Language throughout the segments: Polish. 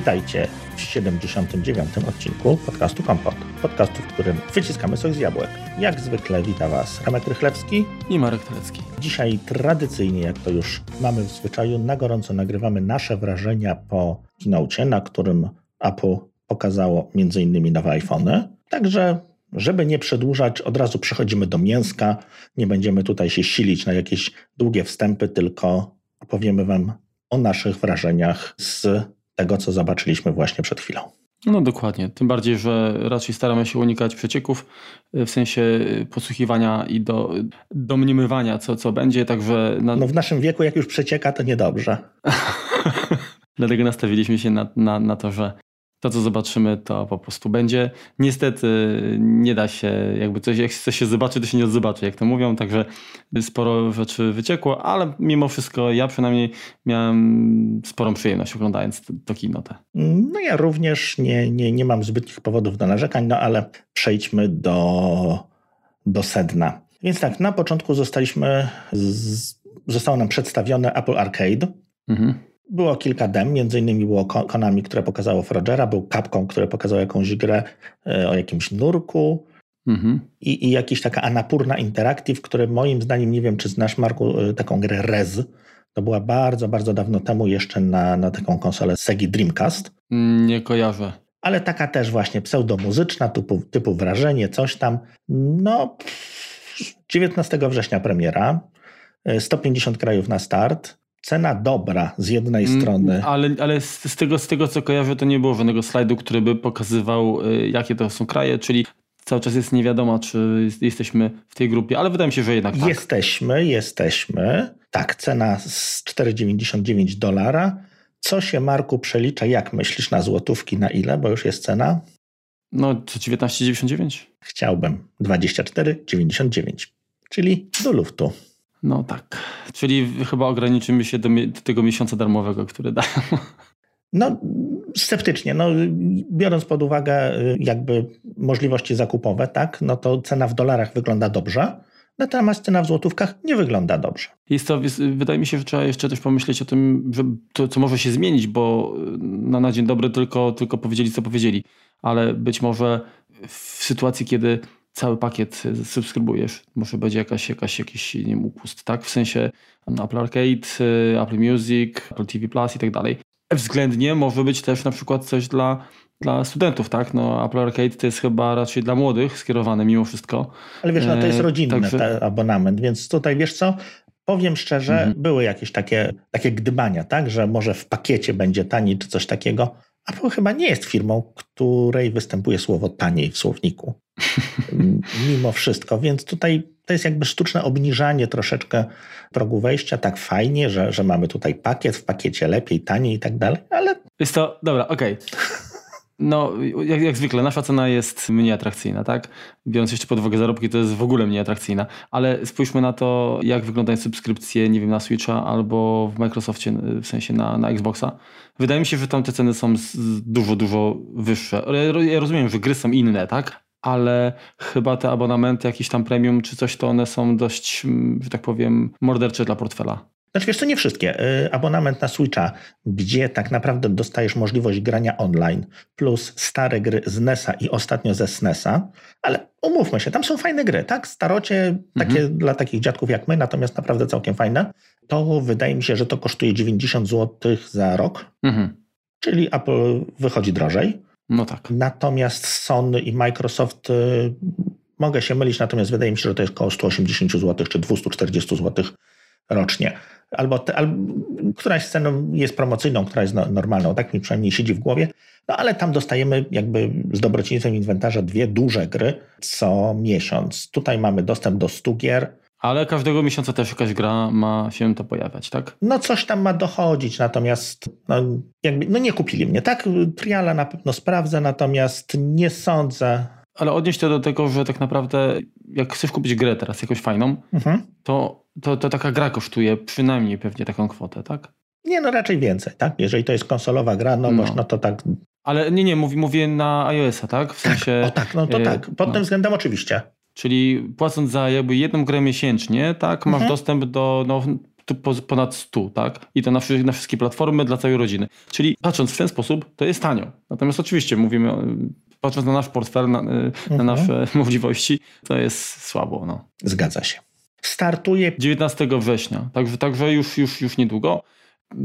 Witajcie w 79. odcinku podcastu Kompot. Podcastu, w którym wyciskamy sok z jabłek. Jak zwykle wita Was Remek Rychlewski i Marek Telecki. Dzisiaj tradycyjnie, jak to już mamy w zwyczaju, na gorąco nagrywamy nasze wrażenia po keynote, na którym Apple pokazało m.in. nowe iPhony. Także żeby nie przedłużać, od razu przechodzimy do mięska. Nie będziemy tutaj się silić na jakieś długie wstępy, tylko opowiemy Wam o naszych wrażeniach z tego, co zobaczyliśmy właśnie przed chwilą. No dokładnie. Tym bardziej, że raczej staramy się unikać przecieków w sensie posłuchiwania i do, domniemywania, co, co będzie, także... Na... No w naszym wieku, jak już przecieka, to niedobrze. Dlatego nastawiliśmy się na, na, na to, że to, co zobaczymy, to po prostu będzie. Niestety nie da się, jakby coś, jak coś się zobaczy, to się nie zobaczy, jak to mówią, także sporo rzeczy wyciekło, ale mimo wszystko ja przynajmniej miałem sporą przyjemność oglądając to kino. No ja również nie, nie, nie mam zbytnich powodów do narzekań, no ale przejdźmy do, do sedna. Więc tak, na początku zostaliśmy, z, zostało nam przedstawione Apple Arcade. Mhm było kilka dem, między innymi było Konami, które pokazało Frogera, był Capcom, które pokazało jakąś grę e, o jakimś nurku mhm. i, i jakiś taka Anapurna Interactive, które moim zdaniem, nie wiem czy znasz Marku, e, taką grę Rez, to była bardzo, bardzo dawno temu jeszcze na, na taką konsolę Segi Dreamcast. Nie kojarzę. Ale taka też właśnie pseudomuzyczna, typu, typu wrażenie, coś tam. No, 19 września premiera, 150 e, krajów na start cena dobra z jednej mm, strony. Ale, ale z, z, tego, z tego, co kojarzę, to nie było żadnego slajdu, który by pokazywał, y, jakie to są kraje, czyli cały czas jest nie wiadomo, czy jesteśmy w tej grupie, ale wydaje mi się, że jednak tak. Jesteśmy, jesteśmy. Tak, cena z 4,99 dolara. Co się, Marku, przelicza, jak myślisz, na złotówki, na ile, bo już jest cena? No, 19,99? Chciałbym. 24,99, czyli do luftu. No tak. Czyli chyba ograniczymy się do, do tego miesiąca darmowego, który dają. No, sceptycznie. No, biorąc pod uwagę y, jakby możliwości zakupowe, tak, no to cena w dolarach wygląda dobrze, natomiast cena w złotówkach nie wygląda dobrze. Jest to, wydaje mi się, że trzeba jeszcze też pomyśleć o tym, że to, co może się zmienić, bo na, na dzień dobry tylko, tylko powiedzieli, co powiedzieli, ale być może w sytuacji, kiedy cały pakiet subskrybujesz. Może będzie jakaś, jakaś, jakiś nie wiem, upust, tak? W sensie Apple Arcade, y, Apple Music, Apple TV Plus i tak dalej. Względnie może być też na przykład coś dla, dla studentów, tak? No Apple Arcade to jest chyba raczej dla młodych skierowane mimo wszystko. Ale wiesz, no to jest e, rodzinny Także... abonament, więc tutaj wiesz co, Powiem szczerze, mhm. były jakieś takie, takie gdybania, tak, że może w pakiecie będzie taniej czy coś takiego. Apple chyba nie jest firmą, której występuje słowo taniej w słowniku. Mimo wszystko, więc tutaj to jest jakby sztuczne obniżanie troszeczkę progu wejścia. Tak fajnie, że, że mamy tutaj pakiet, w pakiecie lepiej, taniej i tak dalej, ale. Jest to, dobra, okej. Okay. No, jak, jak, zwykle, nasza cena jest mniej atrakcyjna, tak? Biorąc jeszcze pod uwagę zarobki, to jest w ogóle mniej atrakcyjna. Ale spójrzmy na to, jak wyglądają subskrypcje, nie wiem, na Switcha albo w Microsoftie, w sensie na, na Xboxa. Wydaje mi się, że tam te ceny są dużo, dużo wyższe. Ja rozumiem, że gry są inne, tak? ale chyba te abonamenty, jakieś tam premium czy coś, to one są dość, że tak powiem, mordercze dla portfela. Znaczy wiesz, to nie wszystkie. Y, abonament na Switcha, gdzie tak naprawdę dostajesz możliwość grania online, plus stare gry z NESa i ostatnio ze SNESa, ale umówmy się, tam są fajne gry, tak? Starocie, takie mhm. dla takich dziadków jak my, natomiast naprawdę całkiem fajne. To wydaje mi się, że to kosztuje 90 zł za rok, mhm. czyli Apple wychodzi drożej. No tak. Natomiast Sony i Microsoft y, mogę się mylić, natomiast wydaje mi się, że to jest około 180 zł czy 240 zł rocznie. Albo, te, albo któraś z cen jest promocyjną, która jest no, normalną, tak mi przynajmniej siedzi w głowie. No ale tam dostajemy jakby z dobrocieństwem inwentarza dwie duże gry co miesiąc. Tutaj mamy dostęp do 100 gier. Ale każdego miesiąca też jakaś gra ma się to pojawiać, tak? No coś tam ma dochodzić, natomiast no, jakby, no nie kupili mnie, tak? Triala na pewno sprawdzę, natomiast nie sądzę, ale odnieść to do tego, że tak naprawdę jak chcesz kupić grę teraz jakąś fajną, mhm. to, to, to taka gra kosztuje przynajmniej pewnie taką kwotę, tak? Nie, no raczej więcej, tak? Jeżeli to jest konsolowa gra, no, no. no to tak. Ale nie, nie, mówię, mówię na iOS-a, tak? W tak, sensie. O tak, no to e, tak. Pod no. tym względem oczywiście. Czyli płacąc za jakby jedną grę miesięcznie, tak, masz mhm. dostęp do no, ponad 100, tak? I to na, na wszystkie platformy dla całej rodziny. Czyli patrząc w ten sposób, to jest tanio. Natomiast oczywiście mówimy, patrząc na nasz portfel, na, na mhm. nasze możliwości, to jest słabo. No. Zgadza się. Startuje 19 września, także, także już, już, już niedługo.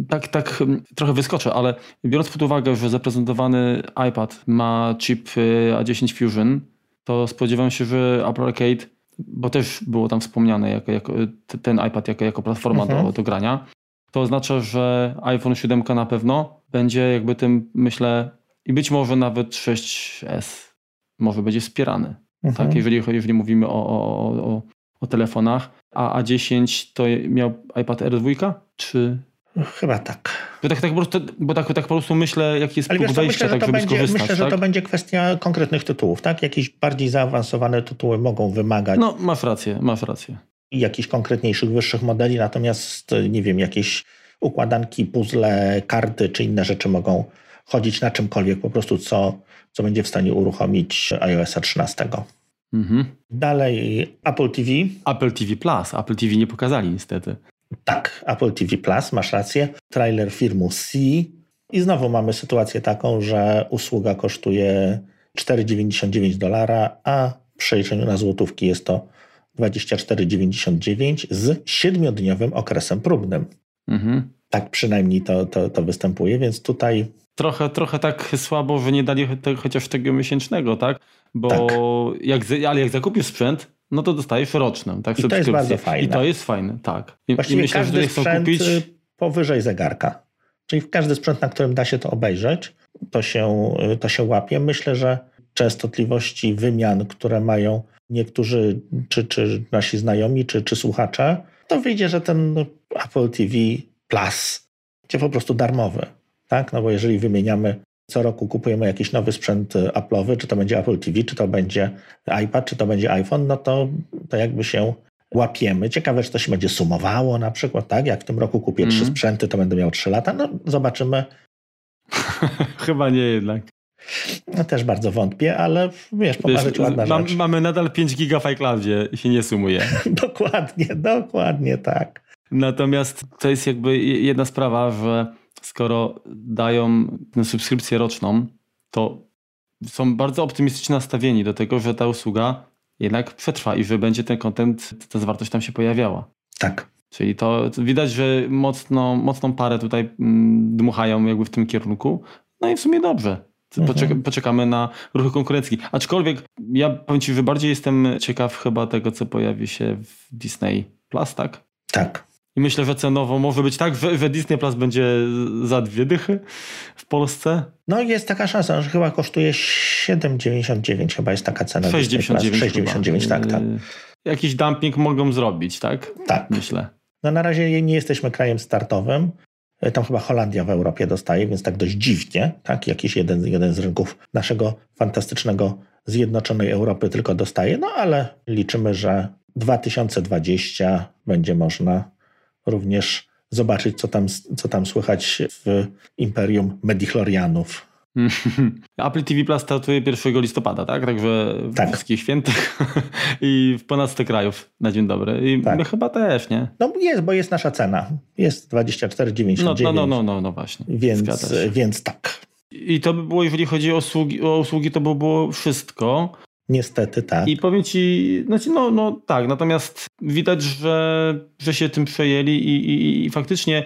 Tak, tak hmm, trochę wyskoczę, ale biorąc pod uwagę, że zaprezentowany iPad ma chip y, A10 Fusion, to spodziewam się, że Apple Arcade, bo też było tam wspomniane jako, jako ten iPad jako, jako platforma mhm. do, do grania, to oznacza, że iPhone 7 na pewno będzie jakby tym, myślę, i być może nawet 6S może będzie wspierany. Mhm. Tak, jeżeli, jeżeli mówimy o, o, o, o telefonach. A A10 to miał iPad R2? Czy Chyba tak. Bo tak, tak, po, prostu, bo tak, tak po prostu myślę, jaki jest Ale punkt wejścia, myślę, tak, żeby będzie, skorzystać. Myślę, tak? że to będzie kwestia konkretnych tytułów, tak? Jakieś bardziej zaawansowane tytuły mogą wymagać. No, masz rację, masz rację. Jakichś konkretniejszych, wyższych modeli, natomiast nie wiem, jakieś układanki, puzzle, karty czy inne rzeczy mogą chodzić na czymkolwiek, po prostu co, co będzie w stanie uruchomić iOS 13. Mhm. Dalej Apple TV. Apple TV Plus. Apple TV nie pokazali niestety. Tak, Apple TV Plus, masz rację. Trailer firmy C. I znowu mamy sytuację taką, że usługa kosztuje 4,99 dolara, a w przeliczeniu na złotówki jest to 24,99 z siedmiodniowym okresem próbnym. Mhm. Tak przynajmniej to, to, to występuje, więc tutaj trochę, trochę tak słabo, że nie dali chociaż tego miesięcznego, tak? Bo tak. Jak, ale jak zakupisz sprzęt, no to dostajesz roczną, tak? I to jest bardzo fajne. I to jest fajne, tak. I, Właściwie i myślę, każdy że sprzęt kupić... Y, powyżej zegarka. Czyli każdy sprzęt, na którym da się to obejrzeć, to się, y, to się łapie. Myślę, że częstotliwości wymian, które mają niektórzy, czy, czy nasi znajomi, czy, czy słuchacze, to wyjdzie, że ten Apple TV Plus będzie po prostu darmowy. Tak? No bo jeżeli wymieniamy co roku kupujemy jakiś nowy sprzęt y, Apple'owy, czy to będzie Apple TV, czy to będzie iPad, czy to będzie iPhone, no to, to jakby się łapiemy. Ciekawe, czy to się będzie sumowało na przykład, tak? Jak w tym roku kupię mm. trzy sprzęty, to będę miał trzy lata. No zobaczymy. Chyba nie jednak. No też bardzo wątpię, ale wiesz, pomarzyć ładna mam, rzecz. Mamy nadal 5 giga w iCloudzie i się nie sumuje. dokładnie, dokładnie tak. Natomiast to jest jakby jedna sprawa, że skoro dają subskrypcję roczną, to są bardzo optymistycznie nastawieni do tego, że ta usługa jednak przetrwa i że będzie ten kontent, ta zawartość tam się pojawiała. Tak. Czyli to, to widać, że mocno, mocną parę tutaj mm, dmuchają jakby w tym kierunku. No i w sumie dobrze. Mhm. poczekamy na ruchy konkurencji. Aczkolwiek ja powiem Ci, że bardziej jestem ciekaw chyba tego, co pojawi się w Disney Plus, tak? Tak. I myślę, że cenowo może być tak, że Disney Plus będzie za dwie dychy w Polsce. No jest taka szansa, że chyba kosztuje 7,99 chyba jest taka cena. 6,99 6,99, tak, tak. Yy, jakiś dumping mogą zrobić, tak? Tak. Myślę. No na razie nie jesteśmy krajem startowym. Tam chyba Holandia w Europie dostaje, więc tak dość dziwnie, tak? Jakiś jeden, jeden z rynków naszego fantastycznego Zjednoczonej Europy tylko dostaje, no ale liczymy, że 2020 będzie można również zobaczyć, co tam, co tam słychać w imperium Medichlorianów. Apple TV Plus startuje 1 listopada, tak? Także w tak. wszystkich świętych i w ponad 100 krajów na dzień dobry. I tak. my chyba też, nie? No jest, bo jest nasza cena. Jest 24,99. No, no, no, no, no, no właśnie. Więc, więc tak. I to by było, jeżeli chodzi o usługi, o usługi to by było wszystko. Niestety tak. I powiem ci, znaczy no, no tak, natomiast widać, że, że się tym przejęli i, i, i faktycznie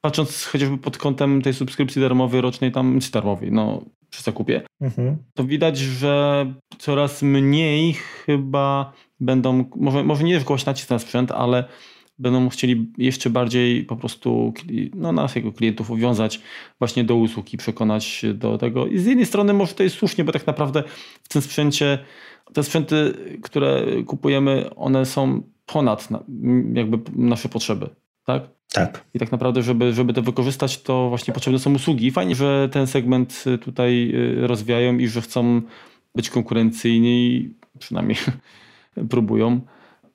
patrząc chociażby pod kątem tej subskrypcji darmowej rocznej, tam czy darmowej, no przy zakupie, mhm. to widać, że coraz mniej chyba będą, może, może nie nacisk na sprzęt, ale będą chcieli jeszcze bardziej po prostu no, nas jako klientów uwiązać właśnie do usług i przekonać do tego. I z jednej strony może to jest słusznie, bo tak naprawdę w tym sprzęcie te sprzęty, które kupujemy, one są ponad jakby nasze potrzeby, tak? Tak. I tak naprawdę, żeby, żeby to wykorzystać, to właśnie potrzebne są usługi. Fajnie, że ten segment tutaj y, rozwijają i że chcą być konkurencyjni, przynajmniej próbują.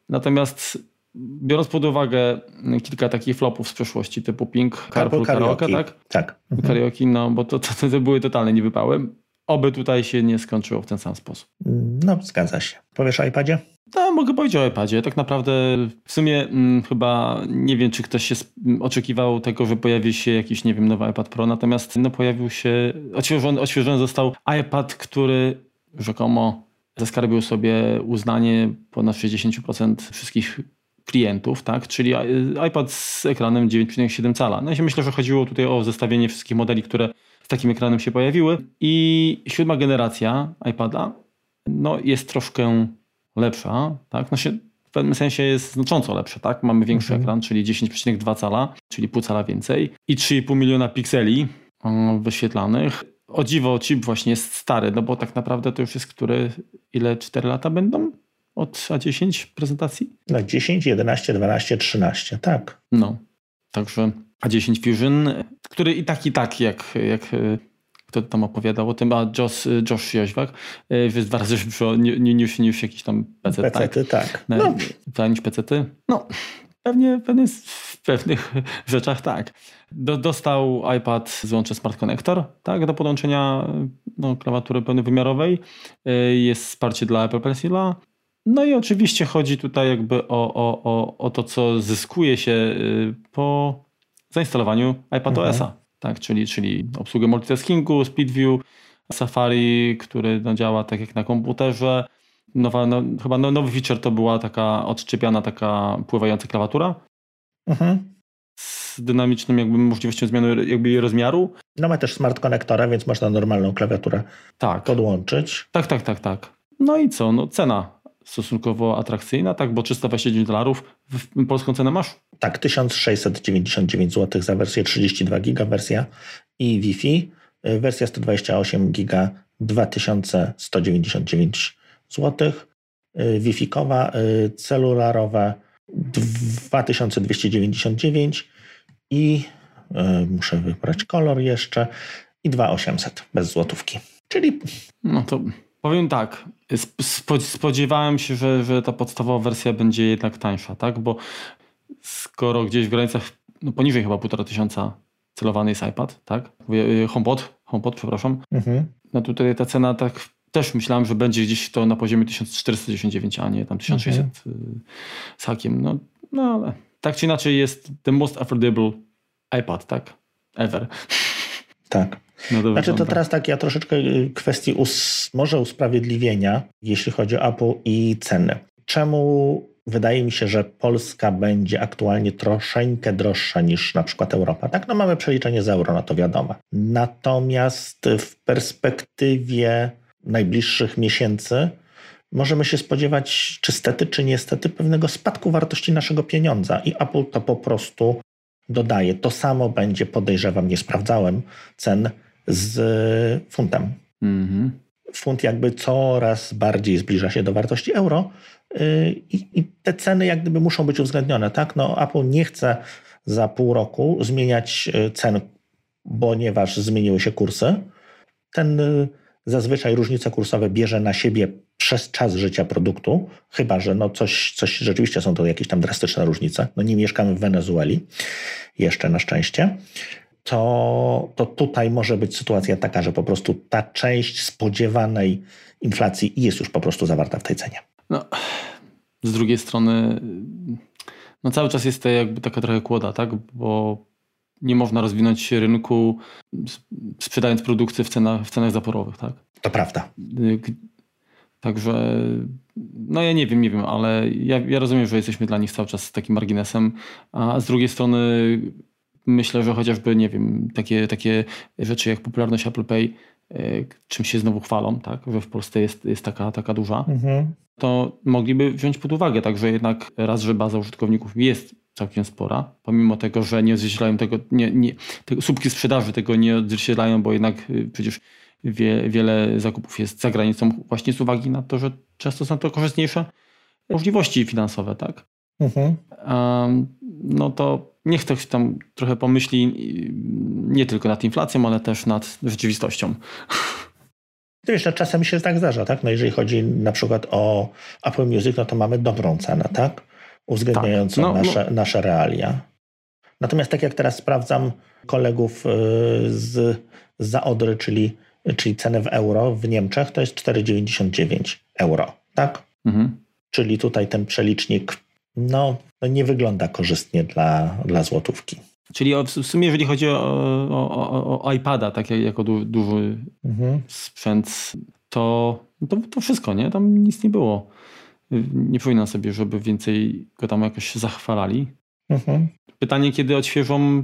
Natomiast biorąc pod uwagę kilka takich flopów z przeszłości, typu Pink, Carpool, Karaoke, tak? Tak. Mhm. Karaoke, no bo to, to, to były totalne niewypały. Oby tutaj się nie skończyło w ten sam sposób. No, zgadza się. Powiesz o iPadzie? No, mogę powiedzieć o iPadzie. Tak naprawdę w sumie hmm, chyba nie wiem, czy ktoś się oczekiwał tego, że pojawi się jakiś, nie wiem, nowy iPad Pro, natomiast no, pojawił się, odświeżony, odświeżony został iPad, który rzekomo zaskarbił sobie uznanie ponad 60% wszystkich klientów, tak? czyli iPad z ekranem 9,7 cala. No i myślę, że chodziło tutaj o zestawienie wszystkich modeli, które z takim ekranem się pojawiły. I siódma generacja iPada no, jest troszkę lepsza, tak? No się, w pewnym sensie jest znacząco lepsza, tak? Mamy większy mhm. ekran, czyli 10,2 cala, czyli pół cala więcej i 3,5 miliona pikseli wyświetlanych. O dziwo, chip właśnie jest stary, no bo tak naprawdę to już jest który, ile 4 lata będą? Od A10 prezentacji? No 10, 11, 12, 13, tak. No, także A10 Fusion, który i tak, i tak, jak, jak kto tam opowiadał o tym, a Josh, Josh Joźwak, jest dwa razy szybszy niż, niż jakiś tam PC, PC tak? tak. No. no. Niż PC-ty? No, pewnie, pewnie w pewnych rzeczach tak. Do, dostał iPad złącze Smart Connector, tak, do podłączenia no, klawatury pełnowymiarowej. Jest wsparcie dla Apple Pencila. No i oczywiście chodzi tutaj jakby o, o, o, o to, co zyskuje się y, po zainstalowaniu iPadOS-a, mhm. tak, czyli, czyli obsługę multitaskingu, SpeedView, Safari, który no, działa tak jak na komputerze. Nowa, no, chyba no, nowy feature to była taka odczepiana, taka pływająca klawiatura. Mhm. Z dynamicznym jakby możliwością zmiany jakby jej rozmiaru. No ma też smart konektora, więc można normalną klawiaturę tak. podłączyć. Tak, tak, tak, tak. No i co? No cena stosunkowo atrakcyjna, tak? Bo 329 dolarów. Polską cenę masz? Tak, 1699 zł za wersję 32 giga wersja i Wi-Fi. Wersja 128 giga 2199 zł. Wi-Fi-kowa, celularowe 2299 i muszę wybrać kolor jeszcze i 2800 bez złotówki. Czyli... No to Powiem tak, spodziewałem się, że, że ta podstawowa wersja będzie jednak tańsza, tak? Bo skoro gdzieś w granicach, no poniżej chyba półtora tysiąca celowany jest iPad, tak? Y, HomePod, HomePod, przepraszam. Mhm. No tutaj ta cena tak też myślałem, że będzie gdzieś to na poziomie 1499, a nie tam 1600 mhm. z hakiem. No, no ale tak czy inaczej jest the most affordable iPad, tak? Ever. Tak. No znaczy to teraz tak, ja troszeczkę y, kwestii us, może usprawiedliwienia, jeśli chodzi o Apple i ceny. Czemu wydaje mi się, że Polska będzie aktualnie troszeczkę droższa niż na przykład Europa? Tak, no mamy przeliczenie z euro, no to wiadomo. Natomiast w perspektywie najbliższych miesięcy możemy się spodziewać, czy stety, czy niestety, pewnego spadku wartości naszego pieniądza i Apple to po prostu dodaje. To samo będzie, podejrzewam, nie sprawdzałem cen z funtem. Mhm. Funt jakby coraz bardziej zbliża się do wartości euro y, i, i te ceny jak gdyby muszą być uwzględnione. Tak? No, Apple nie chce za pół roku zmieniać y, cen, ponieważ zmieniły się kursy. Ten zazwyczaj różnice kursowe bierze na siebie przez czas życia produktu, chyba że no coś, coś rzeczywiście są to jakieś tam drastyczne różnice. No nie mieszkamy w Wenezueli, jeszcze na szczęście to, to tutaj może być sytuacja taka, że po prostu ta część spodziewanej inflacji jest już po prostu zawarta w tej cenie. No, z drugiej strony, no cały czas jest to jakby taka trochę kłoda, tak? Bo nie można rozwinąć rynku sprzedając produkcję w cenach, w cenach zaporowych, tak? To prawda. Także, no ja nie wiem, nie wiem, ale ja, ja rozumiem, że jesteśmy dla nich cały czas takim marginesem, a z drugiej strony myślę, że chociażby, nie wiem, takie, takie rzeczy jak popularność Apple Pay, e, czym się znowu chwalą, tak, że w Polsce jest, jest taka, taka duża, mhm. to mogliby wziąć pod uwagę, także jednak raz, że baza użytkowników jest całkiem spora, pomimo tego, że nie odzwierciedlają tego, nie, nie, te słupki sprzedaży tego nie odzwierciedlają, bo jednak y, przecież wie, wiele zakupów jest za granicą właśnie z uwagi na to, że często są to korzystniejsze możliwości finansowe, tak? Mhm. No to niech ktoś tam trochę pomyśli nie tylko nad inflacją, ale też nad rzeczywistością. To jeszcze czasem się tak zdarza, tak? No jeżeli chodzi na przykład o Apple Music, no to mamy dobrą cenę, tak? Uwzględniającą tak. no, nasze, no. nasze realia. Natomiast tak jak teraz sprawdzam kolegów y, z, Zaodry, czyli, czyli cenę w euro w Niemczech, to jest 4,99 euro, tak? Mhm. czyli tutaj ten przelicznik no, no nie wygląda korzystnie dla, dla złotówki. Czyli w sumie, jeżeli chodzi o, o, o, iPada, tak jak, jako du, duży mhm. sprzęt, to, to, to wszystko, nie? Tam nic nie było. Nie przypominam sobie, żeby więcej go tam jakoś zachwalali. Mhm. Pytanie, kiedy odświeżą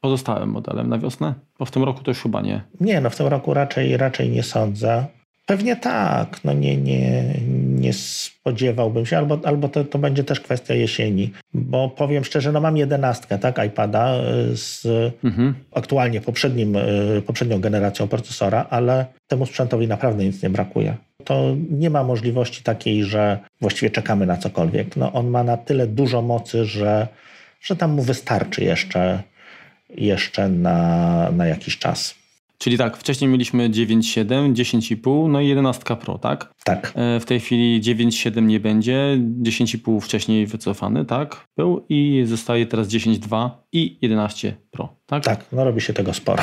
pozostałym modelem na wiosnę? Bo w tym roku to już chyba nie. Nie, no w tym roku raczej, raczej nie sądzę. Pewnie tak, no nie, nie, nie spodziewałbym się, albo, albo to, to będzie też kwestia jesieni, bo powiem szczerze, no mam jedenastkę, tak, iPada y, z mhm. aktualnie poprzednim, y, poprzednią generacją procesora, ale temu sprzętowi naprawdę nic nie brakuje. To nie ma możliwości takiej, że właściwie czekamy na cokolwiek. No on ma na tyle dużo mocy, że, że tam mu wystarczy jeszcze, jeszcze na, na jakiś czas. Czyli tak, wcześniej mieliśmy 9.7, 10,5, no i 11 Pro, tak? Tak. E, w tej chwili 9.7 nie będzie, 10,5 wcześniej wycofany, tak? Był i zostaje teraz 10.2 i 11 Pro, tak? Tak, no robi się tego sporo.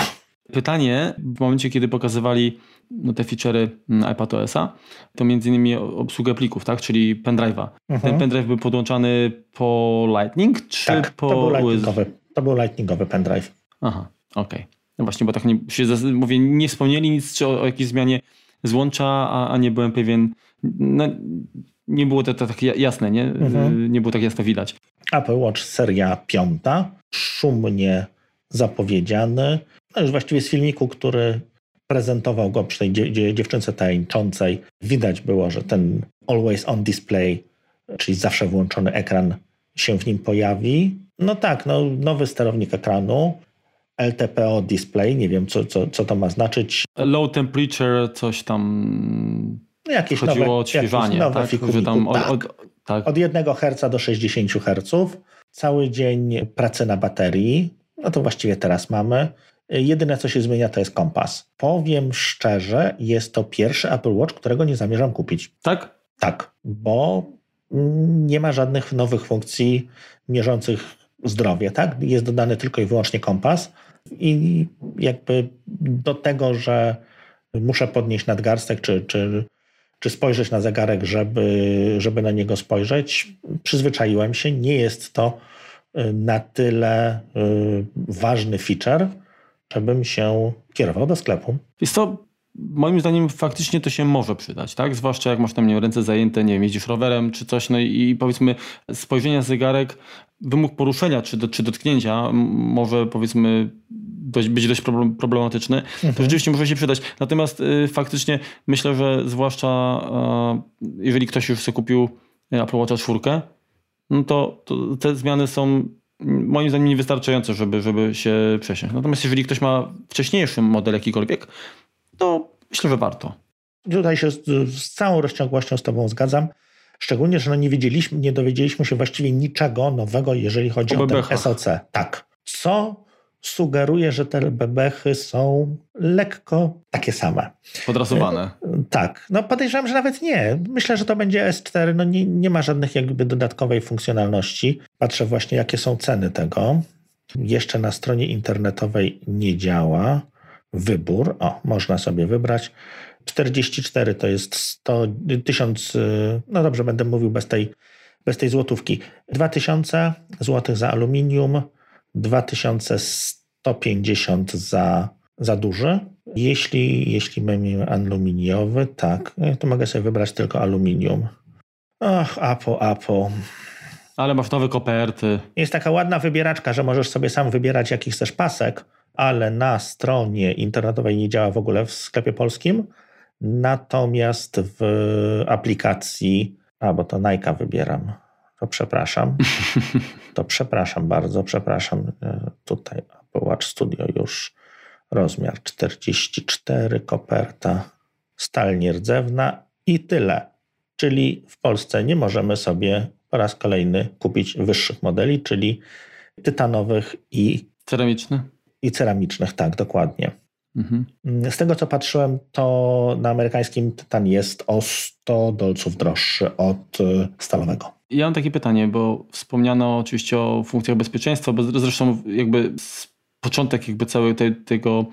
Pytanie, w momencie kiedy pokazywali no, te feature'y mm, iPadOS-a, to między innymi obsługę plików, tak? Czyli pendrive'a. Mhm. Ten pendrive był podłączany po Lightning, czy tak, po to był lightningowy, to był lightningowy pendrive. Aha, okej. Okay. No właśnie, bo tak nie, się mówię, nie wspomnieli nic czy o, o jakiejś zmianie złącza, a, a nie byłem pewien. No, nie było to, to tak jasne, nie? Mhm. Nie było tak jasno widać. Apple Watch seria piąta, szumnie zapowiedziany. No już właściwie z filmiku, który prezentował go przy tej dziewczynce tańczącej, widać było, że ten always on display, czyli zawsze włączony ekran się w nim pojawi. No tak, no, nowy sterownik ekranu, LTPO display, nie wiem co, co, co to ma znaczyć. Low temperature, coś tam. No jakieś chodziło nowe, o odświeżanie, tak? Tam od, tak. Od, tak. od 1 Hz do 60 Hz. Cały dzień pracy na baterii. No to właściwie teraz mamy. Jedyne, co się zmienia, to jest kompas. Powiem szczerze, jest to pierwszy Apple Watch, którego nie zamierzam kupić. Tak? Tak, bo nie ma żadnych nowych funkcji mierzących zdrowie, tak? Jest dodany tylko i wyłącznie kompas i jakby do tego, że muszę podnieść nadgarstek czy, czy, czy spojrzeć na zegarek, żeby, żeby na niego spojrzeć, przyzwyczaiłem się. Nie jest to y, na tyle y, ważny feature, żebym się kierował do sklepu. Jest to moim zdaniem faktycznie to się może przydać, tak? Zwłaszcza jak masz tam nie ręce zajęte, nie wiem, jeździsz rowerem czy coś, no i powiedzmy spojrzenie zegarek, wymóg poruszenia czy, do, czy dotknięcia może powiedzmy dość, być dość problematyczny, mhm. to rzeczywiście może się przydać. Natomiast y, faktycznie myślę, że zwłaszcza y, jeżeli ktoś już sobie kupił Apple Watcha 4, no to, to te zmiany są moim zdaniem niewystarczające, żeby, żeby się przesiąść. Natomiast jeżeli ktoś ma wcześniejszy model jakikolwiek, to myślę, że warto. Tutaj się z, z całą rozciągłością z Tobą zgadzam. Szczególnie, że no nie, wiedzieliśmy, nie dowiedzieliśmy się właściwie niczego nowego, jeżeli chodzi o, o ten SOC. Tak. Co sugeruje, że te bebechy są lekko takie same. Podrasowane. E, tak. No podejrzewam, że nawet nie. Myślę, że to będzie S4. No nie, nie ma żadnych jakby dodatkowej funkcjonalności. Patrzę właśnie, jakie są ceny tego. Jeszcze na stronie internetowej nie działa wybór. O, można sobie wybrać. 44 to jest 100, 1000, no dobrze, będę mówił bez tej, bez tej złotówki. 2000 zł za aluminium, 2150 za, za duży. Jeśli, jeśli mamy aluminiowy, tak, to mogę sobie wybrać tylko aluminium. Ach, Apo, Apo. Ale masz nowe koperty. Jest taka ładna wybieraczka, że możesz sobie sam wybierać, jaki chcesz pasek ale na stronie internetowej nie działa w ogóle w sklepie polskim. Natomiast w aplikacji, a bo to Nike wybieram, to przepraszam. To przepraszam bardzo, przepraszam. E, tutaj Apple Watch Studio już rozmiar 44, koperta, stal nierdzewna i tyle. Czyli w Polsce nie możemy sobie po raz kolejny kupić wyższych modeli, czyli tytanowych i ceramicznych. I ceramicznych, tak, dokładnie. Mhm. Z tego co patrzyłem, to na amerykańskim Tytan jest o 100 dolców droższy od y, stalowego. Ja mam takie pytanie, bo wspomniano oczywiście o funkcjach bezpieczeństwa, bo zresztą jakby początek jakby całego te, tego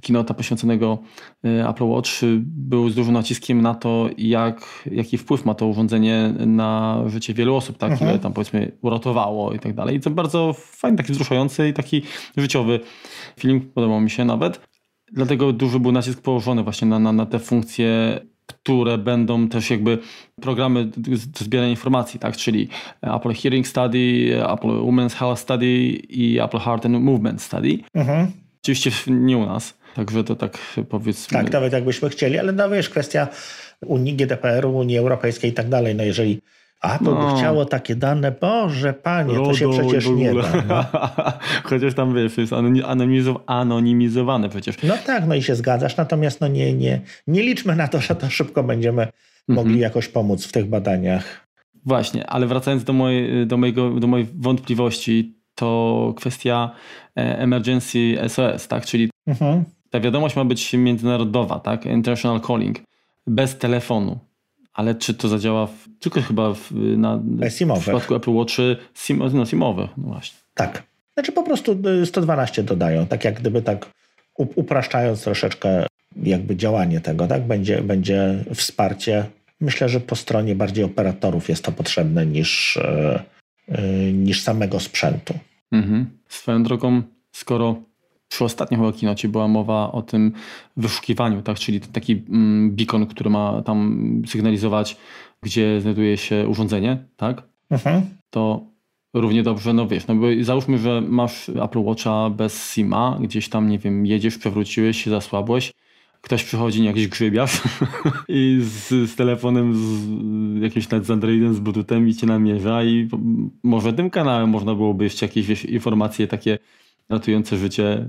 keynote'a poświęconego e, Apple Watch był z dużym naciskiem na to, jak, jaki wpływ ma to urządzenie na życie wielu osób, tak? Mhm. Ile tam powiedzmy uratowało i tak dalej. I to bardzo fajny, taki wzruszający i taki życiowy film, podobał mi się nawet. Dlatego duży był nacisk położony właśnie na, na, na te funkcje które będą też jakby programy do zbierania informacji, tak? czyli Apple Hearing Study, Apple Women's Health Study i Apple Heart and Movement Study. Mhm. Oczywiście nie u nas, także to tak powiedzmy. Tak, nawet jakbyśmy chcieli, ale no wiesz, kwestia Unii, GDPR-u, Unii Europejskiej i tak dalej, no jeżeli a to no. by chciało takie dane, Boże Panie, RODO to się przecież nie da. No. Chociaż tam wiesz, jest anonimizowane przecież. No tak, no i się zgadzasz, natomiast no nie, nie, nie liczmy na to, że to szybko będziemy mhm. mogli jakoś pomóc w tych badaniach. Właśnie, ale wracając do mojej, do mojego, do mojej wątpliwości, to kwestia e, emergency SOS, tak? Czyli mhm. Ta wiadomość ma być międzynarodowa, tak? International calling, bez telefonu ale czy to zadziała w, tylko chyba w, na, w przypadku Apple Watch sim, no, simowych? No właśnie. Tak. Znaczy po prostu 112 y, dodają, tak jak gdyby tak upraszczając troszeczkę jakby działanie tego, tak? Będzie, będzie wsparcie. Myślę, że po stronie bardziej operatorów jest to potrzebne niż, yy, niż samego sprzętu. Mhm. Swoją drogą, skoro przy ostatnim chyba kinocie była mowa o tym wyszukiwaniu, tak? czyli taki mm, beacon, który ma tam sygnalizować, gdzie znajduje się urządzenie, tak? Mhm. To równie dobrze, no wiesz, no bo załóżmy, że masz Apple Watcha bez SIMA, gdzieś tam, nie wiem, jedziesz, przewróciłeś się, zasłabłeś, ktoś przychodzi, nie jakiś grzybiarz i z, z telefonem, z jakimś nawet z Androidem, z Bluetoothem i cię namierza i może tym kanałem można byłoby jeszcze jakieś wiesz, informacje takie ratujące życie y,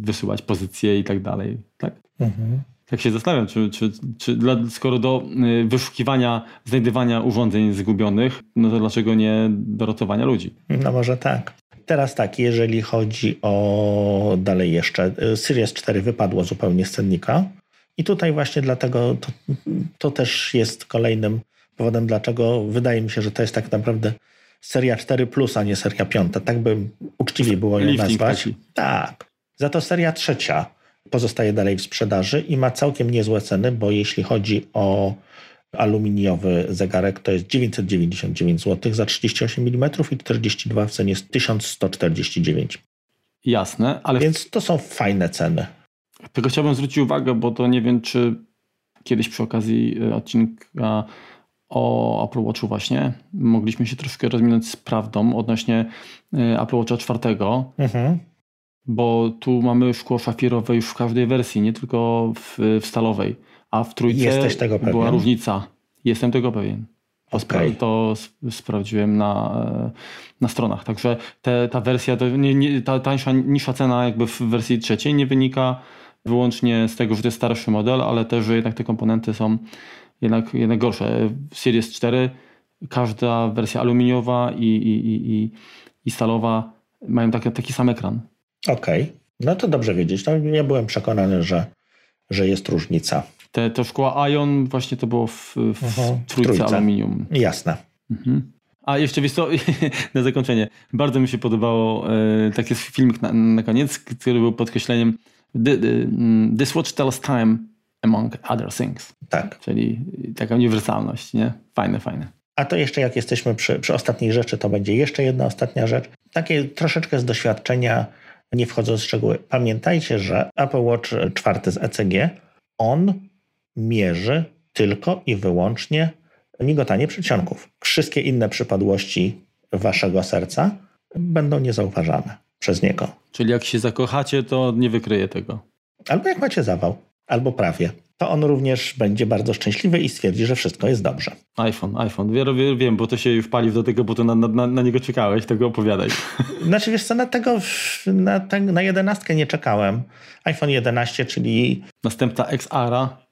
wysyłać pozycje i tak dalej. Tak? Mhm. Tak się zastanawiam, czy, czy, czy dla, skoro do y, wyszukiwania, znajdywania urządzeń zgubionych, no to dlaczego nie do ratowania ludzi? No może tak. Teraz tak, jeżeli chodzi o dalej jeszcze, y, Series 4 wypadło zupełnie z cennika i tutaj właśnie dlatego to, to też jest kolejnym powodem, dlaczego wydaje mi się, że to jest tak naprawdę seria 4, plus, a nie seria 5. Tak by uczciwie było ją nazwać. Taki. Tak. Za to seria trzecia pozostaje dalej w sprzedaży i ma całkiem niezłe ceny, bo jeśli chodzi o aluminiowy zegarek, to jest 999 zł za 38 mm i 42 w cenie jest 1149. Jasne, ale. Więc to są fajne ceny. Tylko chciałbym zwrócić uwagę, bo to nie wiem, czy kiedyś przy okazji e, odcinka o Apple Watchu właśnie. Mogliśmy się troszkę rozminąć z prawdą odnośnie y, Apple Watcha czwartego, mhm. bo tu mamy szkło szafirowe już w każdej wersji, nie tylko w, w stalowej, a w trójce była różnica. Jestem tego pewien. To, okay. spra to sprawdziłem na, na stronach. Także te, ta wersja, to nie, nie, ta tańsza, niższa cena jakby w wersji trzeciej nie wynika wyłącznie z tego, że to jest starszy model, ale też, że jednak te komponenty są jednak, jednak gorsze. W Series 4 każda wersja aluminiowa i, i, i, i stalowa mają taki, taki sam ekran. Okej, okay. no to dobrze wiedzieć. No, nie byłem przekonany, że, że jest różnica. Te, to szkła Ion właśnie to było w, w mhm. trójce, trójce, aluminium. Jasne. Mhm. A jeszcze wiesz co, na zakończenie, bardzo mi się podobało, e, taki filmik na, na koniec, który był podkreśleniem mm, This watch tells time among other things. Tak. Czyli taka uniwersalność, nie? Fajne, fajne. A to jeszcze jak jesteśmy przy, przy ostatniej rzeczy, to będzie jeszcze jedna ostatnia rzecz. Takie troszeczkę z doświadczenia, nie wchodząc w szczegóły. Pamiętajcie, że Apple Watch 4 z ECG, on mierzy tylko i wyłącznie migotanie przedsionków. Wszystkie inne przypadłości waszego serca będą niezauważane przez niego. Czyli jak się zakochacie, to nie wykryje tego. Albo jak macie zawał albo prawie, to on również będzie bardzo szczęśliwy i stwierdzi, że wszystko jest dobrze. iPhone, iPhone. Wiem, bo to się już pali do tego, bo to na, na, na niego czekałeś, tego opowiadaj. Znaczy wiesz co, na tego, na, na 11 nie czekałem. iPhone 11, czyli... Następca XR-a.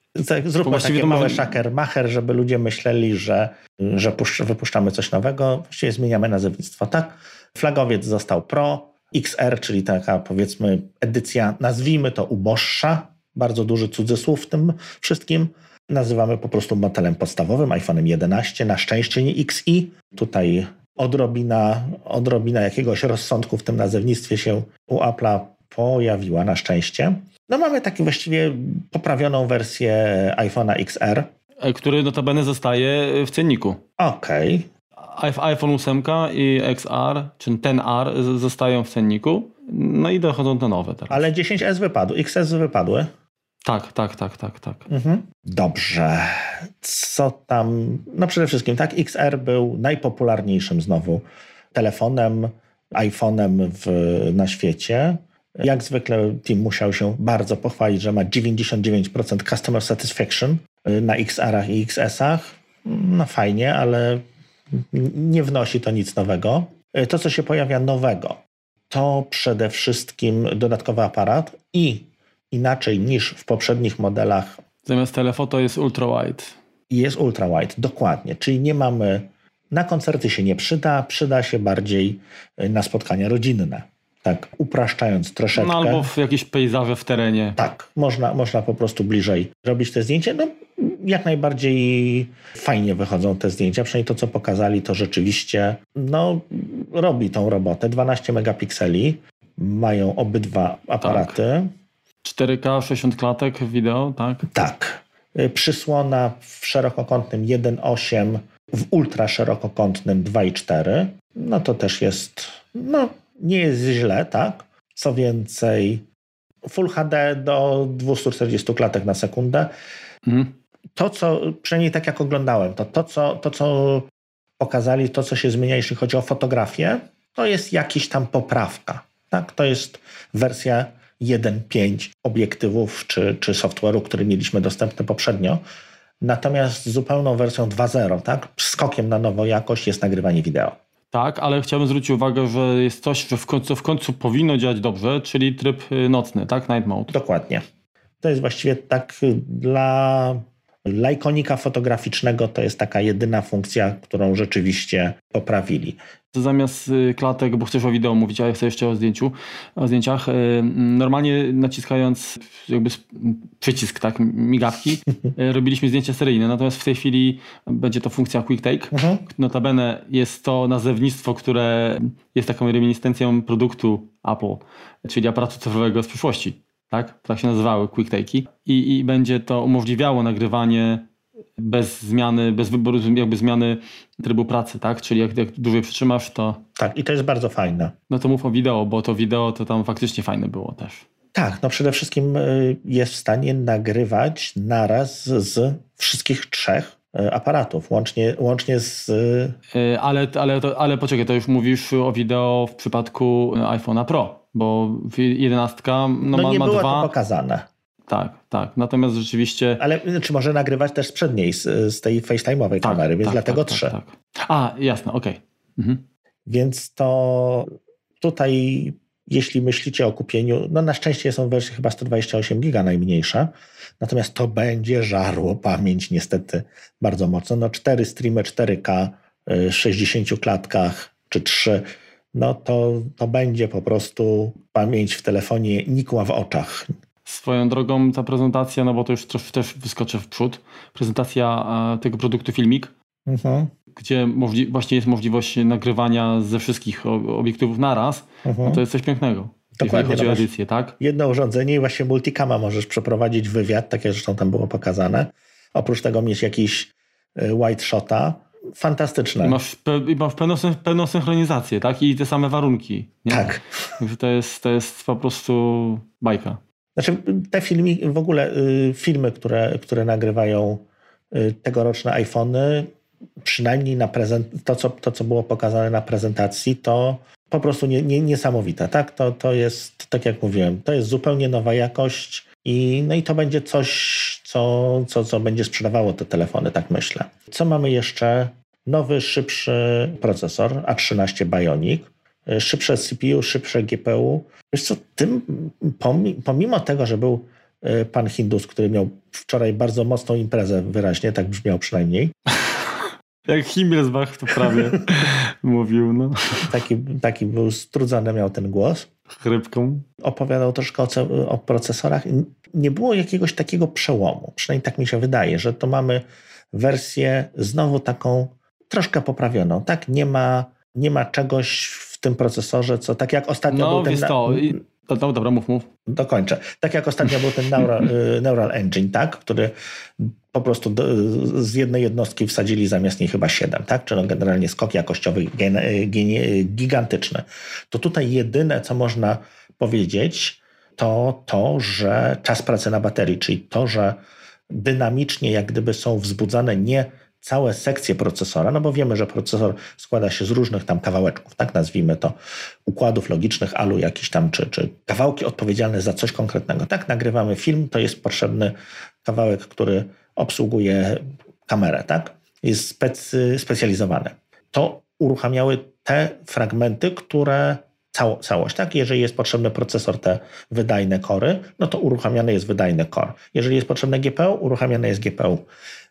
Zróbmy taki mały może... macher, żeby ludzie myśleli, że, że wypuszczamy coś nowego. Właściwie zmieniamy nazewnictwo, tak? Flagowiec został Pro, XR, czyli taka powiedzmy edycja, nazwijmy to uboższa, bardzo duży cudzysłów w tym wszystkim. Nazywamy po prostu modelem podstawowym, iPhone'em 11, na szczęście nie XI. Tutaj odrobina, odrobina jakiegoś rozsądku w tym nazewnictwie się u Apple'a pojawiła na szczęście. No mamy taki właściwie poprawioną wersję iPhone'a XR. E, który notabene zostaje w cenniku. Okej. iPhone 8 i XR, czy ten R zostają w cenniku. No i dochodzą te nowe teraz. Ale 10S wypadł, XS wypadły. Tak, tak, tak, tak, tak. Mhm. Dobrze. Co tam? No przede wszystkim, tak, XR był najpopularniejszym znowu telefonem, iPhone'em w, na świecie. Jak zwykle Tim musiał się bardzo pochwalić, że ma 99% customer satisfaction y, na XR-ach i XS-ach. No fajnie, ale nie wnosi to nic nowego. Y, to, co się pojawia nowego, to przede wszystkim dodatkowy aparat i inaczej niż w poprzednich modelach. Zamiast telefoto jest ultra wide. Jest ultra wide, dokładnie. Czyli nie mamy. Na koncerty się nie przyda, przyda się bardziej y, na spotkania rodzinne. Tak, upraszczając troszeczkę. No albo w jakieś pejzaże w terenie. Tak, można, można po prostu bliżej robić te zdjęcie. No, jak najbardziej fajnie wychodzą te zdjęcia. Przynajmniej to, co pokazali, to rzeczywiście no, robi tą robotę. 12 megapikseli mają obydwa aparaty. Tak. 4K, 60 klatek wideo, tak? Tak. Y, przysłona w szerokokątnym 1.8, w ultra szerokokątnym 2.4. No to też jest, no nie jest źle, tak? Co więcej, Full HD do 240 klatek na sekundę. Mhm. To, co, przynajmniej tak jak oglądałem, to, to, co, to, co pokazali, to, co się zmienia, jeśli chodzi o fotografię, to jest jakiś tam poprawka. Tak? To jest wersja 1.5 obiektywów czy, czy software'u, który mieliśmy dostępny poprzednio. Natomiast zupełną wersją 2.0, tak? skokiem na nową jakość jest nagrywanie wideo. Tak, ale chciałbym zwrócić uwagę, że jest coś, że w końcu, w końcu powinno działać dobrze, czyli tryb y, nocny, tak? Night mode. Dokładnie. To jest właściwie tak dla lajkonika fotograficznego to jest taka jedyna funkcja, którą rzeczywiście poprawili. Zamiast y, klatek, bo chcesz o wideo mówić, a ja chcę jeszcze o zdjęciu, o zdjęciach. Y, normalnie naciskając jakby przycisk, tak, migawki, y, robiliśmy zdjęcia seryjne, natomiast w tej chwili będzie to funkcja Quick Take. Mhm. Notabene jest to nazewnictwo, które jest taką reminiscencją produktu Apple, czyli aparatu cyfrowego z przyszłości tak? Tak się nazywały quick take'i I, i będzie to umożliwiało nagrywanie bez zmiany, bez wyboru jakby zmiany trybu pracy, tak? Czyli jak, jak dłużej przytrzymasz, to... Tak, i to jest bardzo fajne. No to mów o wideo, bo to wideo to tam faktycznie fajne było też. Tak, no przede wszystkim y, jest w stanie nagrywać naraz z wszystkich trzech y, aparatów, łącznie, łącznie z... Y, ale, ale, ale poczekaj, to już mówisz o wideo w przypadku iPhone'a Pro bo 11 no, no ma, nie ma było dwa. to pokazane. Tak, tak. Natomiast rzeczywiście. Ale czy może nagrywać też z przedniej, z, z tej FaceTime'owej tak, kamery, więc tak, dlatego tak, trzy. Tak, tak. A, jasne, okej. Okay. Mhm. Więc to tutaj, jeśli myślicie o kupieniu, no na szczęście są wersje chyba 128 giga najmniejsza, natomiast to będzie żarło pamięć niestety bardzo mocno. No cztery streamy 4K, 60 klatkach czy 3 no to, to będzie po prostu pamięć w telefonie nikła w oczach. Swoją drogą ta prezentacja, no bo to już też wyskoczę w przód, prezentacja e, tego produktu Filmik, mhm. gdzie właśnie jest możliwość nagrywania ze wszystkich obiektywów naraz, mhm. no to jest coś pięknego. Dokładnie. Jeżeli chodzi o edycję, tak? Jedno urządzenie i właśnie multicama możesz przeprowadzić wywiad, tak jak zresztą tam było pokazane. Oprócz tego mieć jakiś white shota, fantastyczne. I masz, i masz pełną, pełną synchronizację, tak? I te same warunki. Nie? Tak. To jest, to jest po prostu bajka. Znaczy, te filmy, w ogóle y, filmy, które, które nagrywają y, tegoroczne iPhony, przynajmniej na prezent, to, co, to, co było pokazane na prezentacji, to po prostu nie, nie, niesamowite. Tak? To, to jest, tak jak mówiłem, to jest zupełnie nowa jakość i, no i to będzie coś, co, co, co będzie sprzedawało te telefony, tak myślę. Co mamy jeszcze? Nowy, szybszy procesor A13 Bionic, szybsze CPU, szybsze GPU. Wiesz co, tym, pomimo tego, że był e, pan Hindus, który miał wczoraj bardzo mocną imprezę, wyraźnie, tak brzmiał przynajmniej. Jak Himmelsbach to prawie mówił. No. Taki, taki był strudzony, miał ten głos. Chrypką. Opowiadał troszkę o, o procesorach. Nie było jakiegoś takiego przełomu. Przynajmniej tak mi się wydaje, że to mamy wersję znowu taką troszkę poprawioną. Tak, nie ma, nie ma czegoś w tym procesorze, co tak jak ostatnio no, był ten... To, No, no dobra, mów, mów. Dokończę. Tak jak ostatnio był ten Neural, y, Neural Engine, tak? który po prostu do, z jednej jednostki wsadzili zamiast niej chyba siedem, tak? czyli no generalnie skok jakościowy gen, gen, gigantyczny. To tutaj jedyne, co można powiedzieć, to to, że czas pracy na baterii, czyli to, że dynamicznie jak gdyby są wzbudzane nie całe sekcje procesora, no bo wiemy, że procesor składa się z różnych tam kawałeczków, tak nazwijmy to, układów logicznych, alu jakiś tam, czy, czy kawałki odpowiedzialne za coś konkretnego. Tak, nagrywamy film, to jest potrzebny kawałek, który obsługuje kamerę, tak? Jest specy, specjalizowany. To uruchamiały te fragmenty, które cało, całość, tak? Jeżeli jest potrzebny procesor, te wydajne kory, no to uruchamiany jest wydajny core. Jeżeli jest potrzebne GPU, uruchamiane jest GPU.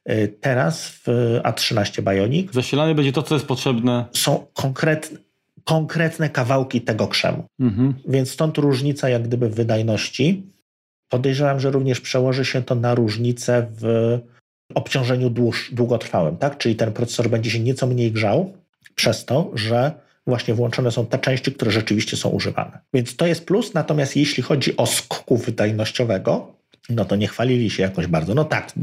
Y, teraz w A13 Bionic zasilanie będzie to, co jest potrzebne. Są konkretne, konkretne kawałki tego krzemu. Mhm. Więc stąd różnica jak gdyby w wydajności. Podejrzewam, że również przełoży się to na różnicę w obciążeniu dłuż, długotrwałym, tak? Czyli ten procesor będzie się nieco mniej grzał przez to, że właśnie włączone są te części, które rzeczywiście są używane. Więc to jest plus, natomiast jeśli chodzi o skoku wydajnościowego, no to nie chwalili się jakoś bardzo. No tak,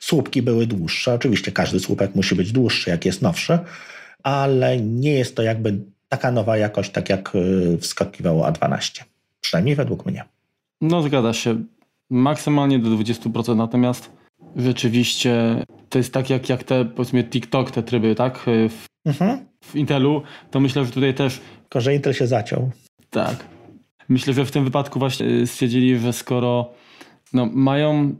słupki były dłuższe, oczywiście każdy słupek musi być dłuższy, jak jest nowszy, ale nie jest to jakby taka nowa jakość, tak jak y, wskakiwało A12. Przynajmniej według mnie. No zgadza się. Maksymalnie do 20%, natomiast rzeczywiście to jest tak jak, jak te powiedzmy TikTok, te tryby, tak? W, mhm. w Intelu, to myślę, że tutaj też... Tylko, że Intel się zaciął. Tak. Myślę, że w tym wypadku właśnie y, stwierdzili, że skoro no, mają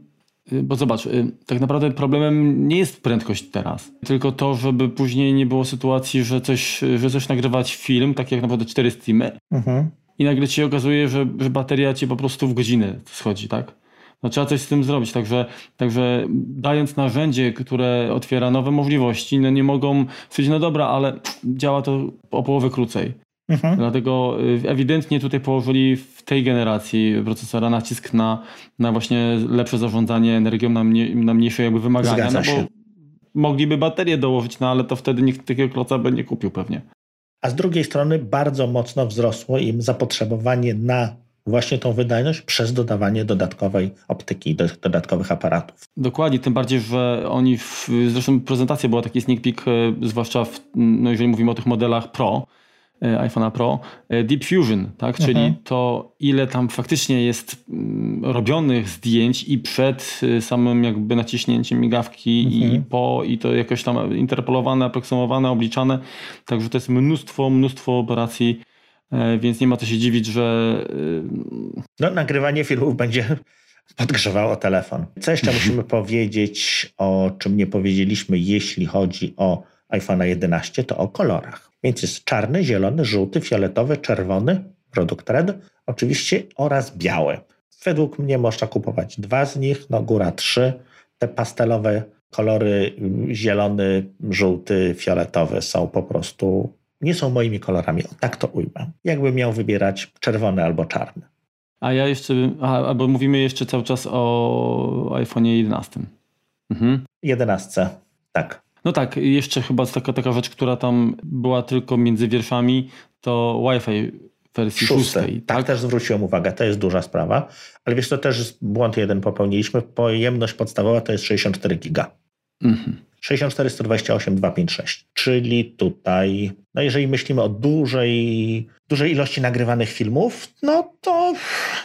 y, bo zobacz, y, tak naprawdę problemem nie jest prędkość teraz, tylko to, żeby później nie było sytuacji, że coś, że coś nagrywać film, tak jak naprawdę cztery streamy mhm. I nagle ci się okazuje, że, że bateria ci po prostu w godzinę schodzi, tak? No, trzeba coś z tym zrobić, także, także dając narzędzie, które otwiera nowe możliwości, no nie mogą stwierdzić, no dobra, ale działa to o połowę krócej. Mhm. Dlatego y, ewidentnie tutaj położyli w tej generacji procesora nacisk na, na właśnie lepsze zarządzanie energią, na, mnie, na mniejsze jakby wymagania. Zgadza no bo mogliby baterię dołożyć, no ale to wtedy nikt takiego kloca by nie kupił pewnie. A z drugiej strony bardzo mocno wzrosło im zapotrzebowanie na właśnie tą wydajność przez dodawanie dodatkowej optyki, dodatkowych aparatów. Dokładnie, tym bardziej, że oni, w, zresztą prezentacja była taki sneak peek, e, zwłaszcza w, no jeżeli mówimy o tych modelach Pro, iPhone'a Pro, e, Deep Fusion, tak? czyli mhm. to ile tam faktycznie jest mm, robionych zdjęć i przed e, samym jakby naciśnięciem migawki mhm. i po i to jakoś tam interpolowane, aproksymowane, obliczane, także to jest mnóstwo, mnóstwo operacji, więc nie ma co się dziwić, że... No, nagrywanie filmów będzie podgrzewało telefon. Co jeszcze musimy powiedzieć, o czym nie powiedzieliśmy, jeśli chodzi o iPhone'a 11, to o kolorach. Więc jest czarny, zielony, żółty, fioletowy, czerwony, produkt red, oczywiście oraz biały. Według mnie można kupować dwa z nich, no góra trzy. Te pastelowe kolory zielony, żółty, fioletowy są po prostu, nie są moimi kolorami, o tak to ujmę. Jakbym miał wybierać czerwony albo czarny. A ja jeszcze, albo mówimy jeszcze cały czas o iPhone 11. Mhm. 11, tak. No tak, jeszcze chyba taka, taka rzecz, która tam była tylko między wierszami, to Wi-Fi wersji szóstej. szóstej tak? tak, też zwróciłem uwagę, to jest duża sprawa. Ale wiesz, to też błąd jeden popełniliśmy. Pojemność podstawowa to jest 64 giga. Mhm. 64, 128, 256. Czyli tutaj, no jeżeli myślimy o dużej, dużej ilości nagrywanych filmów, no to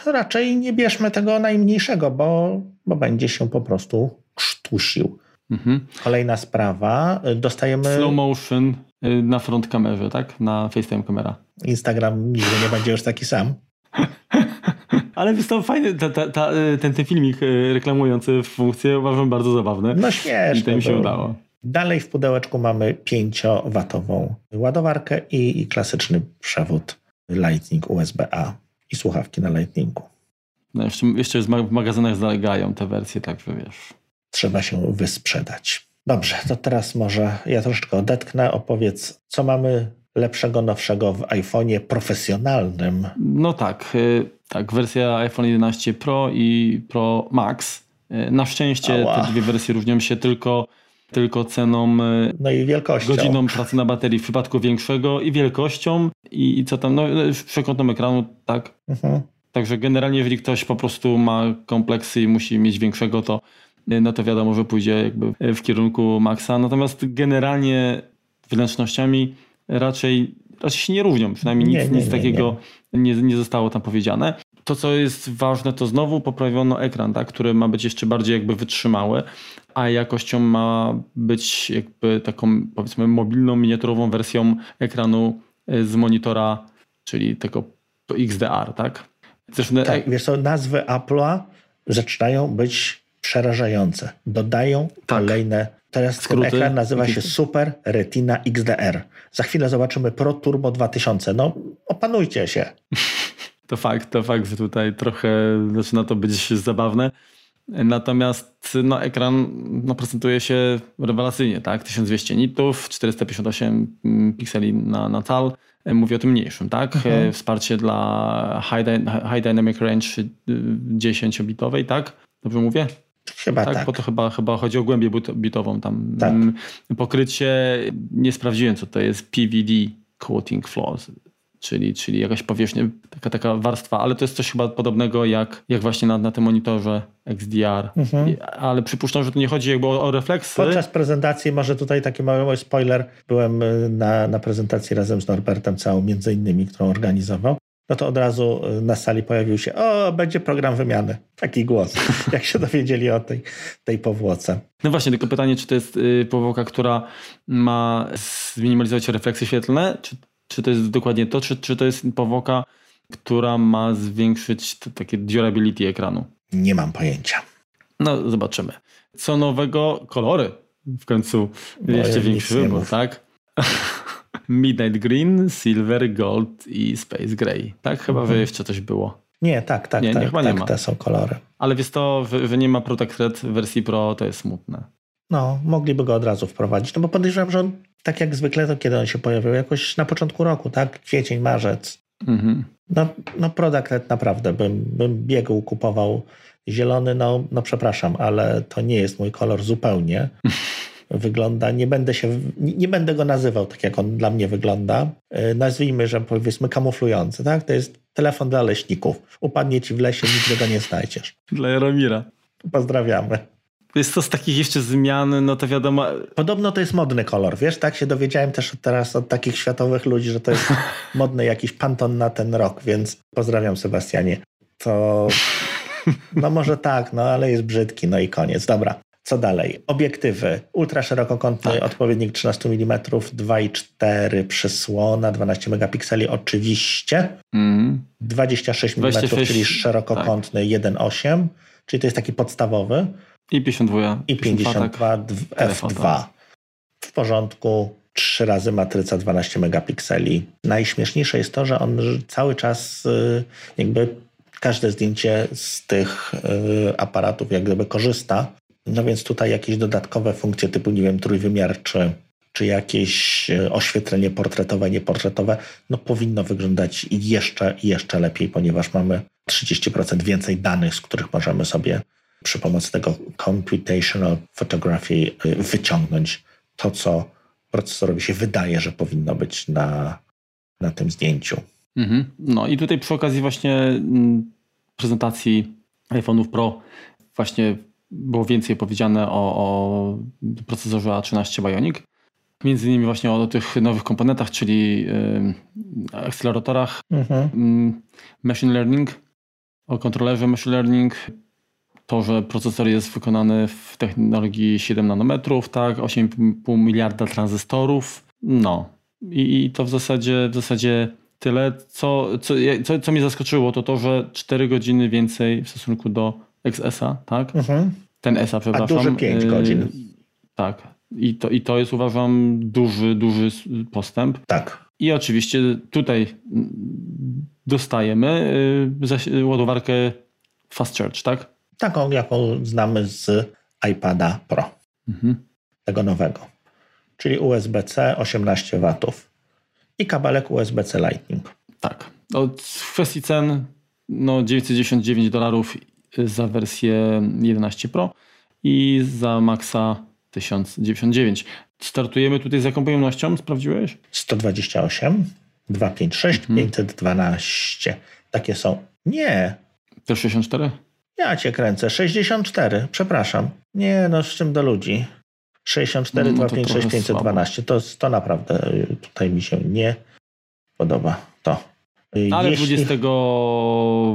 raczej nie bierzmy tego najmniejszego, bo, bo będzie się po prostu sztusił. Mhm. Kolejna sprawa, dostajemy... Slow motion y, na front kamerze, tak? Na FaceTime kamera. Instagram nigdy nie będzie już taki sam. Ale jest to fajny, ta, ta, ta, y, ten, ten filmik y, reklamujący funkcję uważam bardzo zabawny. No śmieszne. I to mi się udało. Dalej w pudełeczku mamy 5-watową ładowarkę i, i klasyczny przewód Lightning USB-A i słuchawki na Lightningu. No jeszcze, jeszcze w magazynach zalegają te wersje, także wiesz trzeba się wysprzedać. Dobrze, to teraz może ja troszeczkę odetknę. Opowiedz, co mamy lepszego, nowszego w iPhone'ie profesjonalnym. No tak, y, tak, wersja iPhone 11 Pro i Pro Max. Y, na szczęście Ała. te dwie wersje różnią się tylko, tylko ceną, y, no i wielkością. godziną pracy na baterii w przypadku większego i wielkością i, i co tam, no przekątną ekranu, tak. Mhm. Także generalnie, jeżeli ktoś po prostu ma kompleksy i musi mieć większego, to no to wiadomo, że pójdzie jakby w kierunku Maxa. Natomiast generalnie wnętrznościami raczej, raczej się nie różnią. Przynajmniej nic, nie, nic nie, takiego nie. Nie, zostało tam powiedziane. To, co jest ważne, to znowu poprawiono ekran, tak, który ma być jeszcze bardziej jakby wytrzymały, a jakością ma być jakby taką powiedzmy mobilną, miniaturową wersją ekranu e, z monitora, czyli tego XDR, tak? Zresztą, tak, wiesz co, nazwy Apple'a zaczynają być przerażające. Dodają tak. kolejne. Teraz Skróty. ten ekran nazywa się Super Retina XDR. Za chwilę zobaczymy Pro Turbo 2000. No, opanujcie się. To fakt, to fakt, że tutaj trochę zaczyna to być zabawne. Natomiast no, ekran no, prezentuje się rewelacyjnie, tak? 1200 nitów, 458 pikseli na, na cal. Mówię o tym mniejszym, tak? Mhm. Wsparcie dla high, high Dynamic Range 10-bitowej, tak? Dobrze mówię? Chyba tak. tak. Bo to chyba, chyba chodzi o głębię bitową. Tam tak. pokrycie, nie sprawdziłem co to jest, PVD Coating Floors czyli, czyli jakaś powierzchnia, taka, taka warstwa, ale to jest coś chyba podobnego jak, jak właśnie na, na tym monitorze XDR. Mhm. Ale przypuszczam, że to nie chodzi jakby o, o refleksy. Podczas prezentacji, może tutaj taki mały spoiler, byłem y, na, na prezentacji razem z Norbertem Całą, między innymi, którą organizował. No to od razu y, na sali pojawił się, o, będzie program wymiany. Taki głos, jak się dowiedzieli o tej, tej powłoce. No właśnie, tylko pytanie, czy to jest y, powłoka, która ma zminimalizować refleksy świetlne, czy czy to jest dokładnie to, czy, czy to jest powłoka, która ma zwiększyć takie durability ekranu? Nie mam pojęcia. No, zobaczymy. Co nowego? Kolory. W końcu no, jeszcze większy wybór, tak? Midnight Green, Silver, Gold i Space Gray. Tak? Chyba, mhm. jeszcze coś było. Nie, tak, tak, nie, tak, nie, chyba tak, nie ma. te są kolory. Ale wiesz to, że nie ma Protect Red w wersji Pro, to jest smutne. No, mogliby go od razu wprowadzić, no bo podejrzewam, że on tak jak zwykle, to kiedy on się pojawił? Jakoś na początku roku, tak? Kwiecień, marzec. Mhm. No, no product Red naprawdę bym, bym biegł, kupował zielony, no, no przepraszam, ale to nie jest mój kolor zupełnie. Wygląda, nie będę się, nie będę go nazywał tak, jak on dla mnie wygląda. Yy, nazwijmy, że powiedzmy kamuflujący, tak? To jest telefon dla leśników. Upadnie ci w lesie, nigdy go nie znajdziesz. Dla Jaromira. Pozdrawiamy. Jest to z takich jeszcze zmian, no to wiadomo. Podobno to jest modny kolor, wiesz, tak się dowiedziałem też teraz od takich światowych ludzi, że to jest modny jakiś panton na ten rok, więc pozdrawiam Sebastianie. To no może tak, no ale jest brzydki, no i koniec. Dobra. Co dalej? Obiektywy. Ultraszerokokątny, tak. odpowiednik 13 mm, 2,4 przysłona, 12 megapikseli oczywiście. Mm. 26 mm, 26, czyli szerokokątny tak. 1,8, czyli to jest taki podstawowy. I 52. I 52 F2. W porządku. Trzy razy matryca 12 megapikseli. Najśmieszniejsze jest to, że on cały czas y, jakby każde zdjęcie z tych y, aparatów jak gdyby korzysta. No więc tutaj jakieś dodatkowe funkcje typu, nie wiem, trójwymiarczy, czy jakieś y, oświetlenie portretowe, nieportretowe, no powinno wyglądać jeszcze, jeszcze lepiej, ponieważ mamy 30% więcej danych, z których możemy sobie przy pomocy tego computational photography y, wyciągnąć to, co procesorowi się wydaje, że powinno być na, na tym zdjęciu. Mhm. No i tutaj przy okazji właśnie mm, prezentacji iPhone'ów Pro właśnie było więcej powiedziane o, o procesorze A13 Bionic. Między innymi właśnie o tych nowych komponentach, czyli y, akceleratorach, mhm. y, machine learning, o kontrolerze machine learning, to, że procesor jest wykonany w technologii 7 nanometrów, tak, 8,5 miliarda tranzystorów, no i, i to w zasadzie, w zasadzie tyle. Co, co, co, co mnie zaskoczyło, to to, że 4 godziny więcej w stosunku do XS-a, tak? Mhm. Ten SA, przepraszam. A duży 5 y, godzin. tak. I to, I to jest uważam duży, duży postęp. Tak. I oczywiście tutaj dostajemy y, ładowarkę Fast Charge, tak? Taką, jaką znamy z iPada Pro. Mhm. Tego nowego. Czyli USB-C 18 W i kabelek USB-C Lightning. Tak. Od kwestii cen no 999 dolarów za wersję 11 Pro i za Maxa 1099. Startujemy tutaj z jaką pojemnością? Sprawdziłeś? 128, 256, mhm. 512. Takie są Nie. Też 64? Ja cię kręcę. 64, przepraszam. Nie, no z czym do ludzi. 64, No, no to 256, trochę 512. To, to naprawdę y, tutaj mi się nie podoba. To. Y, Ale Jeśli- 20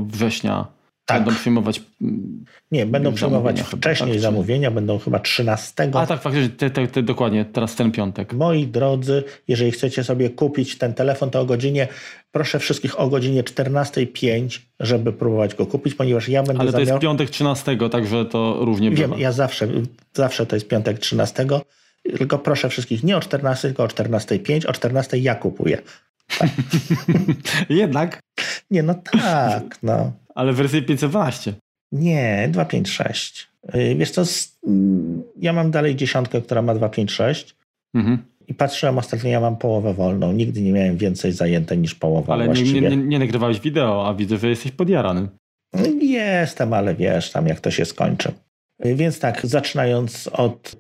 września Tak. będą przyjmować. mm, Nie, będą przyjmować zamówienia chyba, wcześniej tak, czy- zamówienia, będą chyba 13. A tak, faktycznie, te, te, te, dokładnie, teraz ten piątek. Moi drodzy, jeżeli chcecie sobie kupić ten telefon, to o godzinie, proszę wszystkich o godzinie 14.05, żeby próbować go kupić, ponieważ ja będę Ale to zamiał... jest piątek 13, także to różnie Wiem, bywa. ja zawsze, zawsze to jest piątek 13, tylko proszę wszystkich nie o 14, tylko o 14.05, o 14 ja kupuję. Jednak, Nie, no tak, no. ale w wersji 512. Nie, 256. Yy, Wiesz co, mm, ja mam dalej dziesiątkę, która ma 256 Mhm. i patrzyłem ostatnio, ja mam połowę wolną. Nigdy nie miałem więcej zajęte niż połowa Ale nie, właściwie. nie, nie, nie nagrywałeś wideo, a widzę, że jesteś podjarany. Jestem, ale wiesz, tam jak to się skończy. Yy, Więc tak, zaczynając od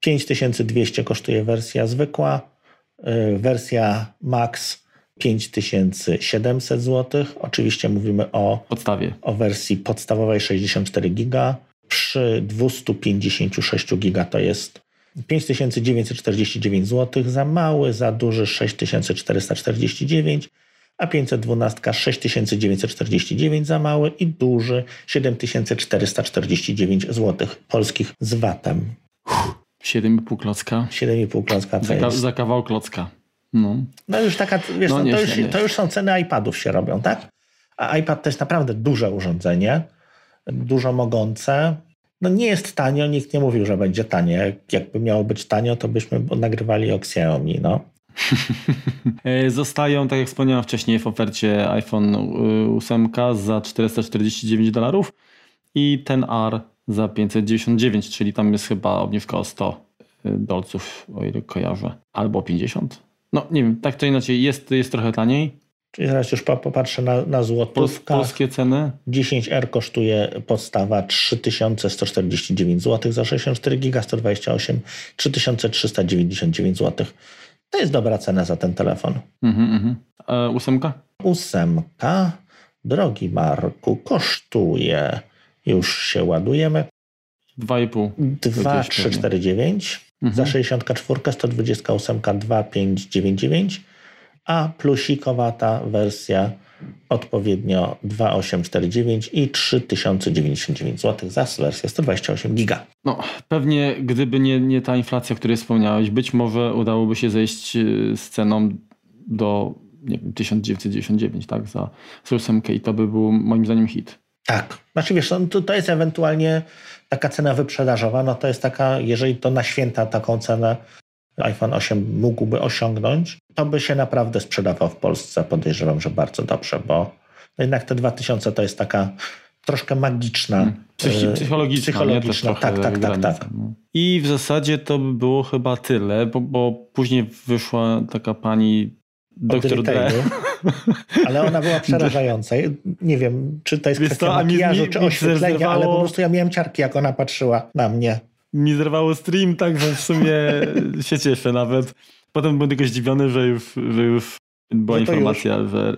5200 kosztuje wersja zwykła, wersja Max 5700 zł. Oczywiście mówimy o podstawie. o wersji podstawowej 64 giga. Przy 256 giga to jest 5949 zł. Za mały, za duży 6449, a 512 6949 za mały i duży 7449 zł polskich z VAT-em. 7,5 klocka. 7,5 klocka to Za, ka- jest. za kawał klocka. No. No już taka, wiesz, No no, to, nieźle, już, to już są ceny iPadów się robią, tak? A iPad to jest naprawdę duże urządzenie, dużo mogące. No nie jest tanio, nikt nie mówił, że będzie tanie. Jak- Jakby miało być tanio, to byśmy nagrywali o Xiaomi, no. E, Zostają, tak jak wspomniałem wcześniej, w ofercie iPhone y, 8 za 449 dolarów i ten R za 599, czyli tam jest chyba obniżka o 100 dolców, o ile kojarzę. Albo 50. No nie wiem, tak to inaczej, jest, jest trochę taniej. Czyli zaraz już po- popatrzę na, na złotówkach. polskie ceny 10R kosztuje podstawa 3149 zł, za 64 giga 128 3399 zł. To jest dobra cena za ten telefon. mhm, mhm. E, ósemka? ósemka, drogi Marku, kosztuje, już się ładujemy, 2,5. 2349, Mhm. za 64 128 2599, a plusikowata wersja odpowiednio 2849 i 3099 zł za wersję 128 giga. No, pewnie gdyby nie, nie ta inflacja, o której wspomniałeś, być może udałoby się zejść y, z ceną do nie wiem, 1999, tak, za, za ósemkę i to by był moim zdaniem hit. Tak. Znaczy wiesz, no, to, to jest ewentualnie taka cena wyprzedażowa, no to jest taka, jeżeli to na święta taką cenę iPhone 8 mógłby osiągnąć, to by się naprawdę sprzedawał w Polsce. Podejrzewam, że bardzo dobrze, bo jednak te 2000 to jest taka troszkę magiczna. Psychi- e, psychologiczna, Tak, tak, tak, tak. no. I w zasadzie to by było chyba tyle, bo, bo później wyszła taka pani doktor retailu. Ale ona była przerażająca. Nie wiem, czy to jest Wiesz kwestia mi- makijażu, mi- czy mi oświetlenia, ale po zerwało- prostu ja miałem ciarki, jak ona patrzyła na mnie. Mi zerwało stream, tak, że w sumie się cieszę nawet. Potem byłem tylko zdziwiony, że już, że już była Że to informacja, że,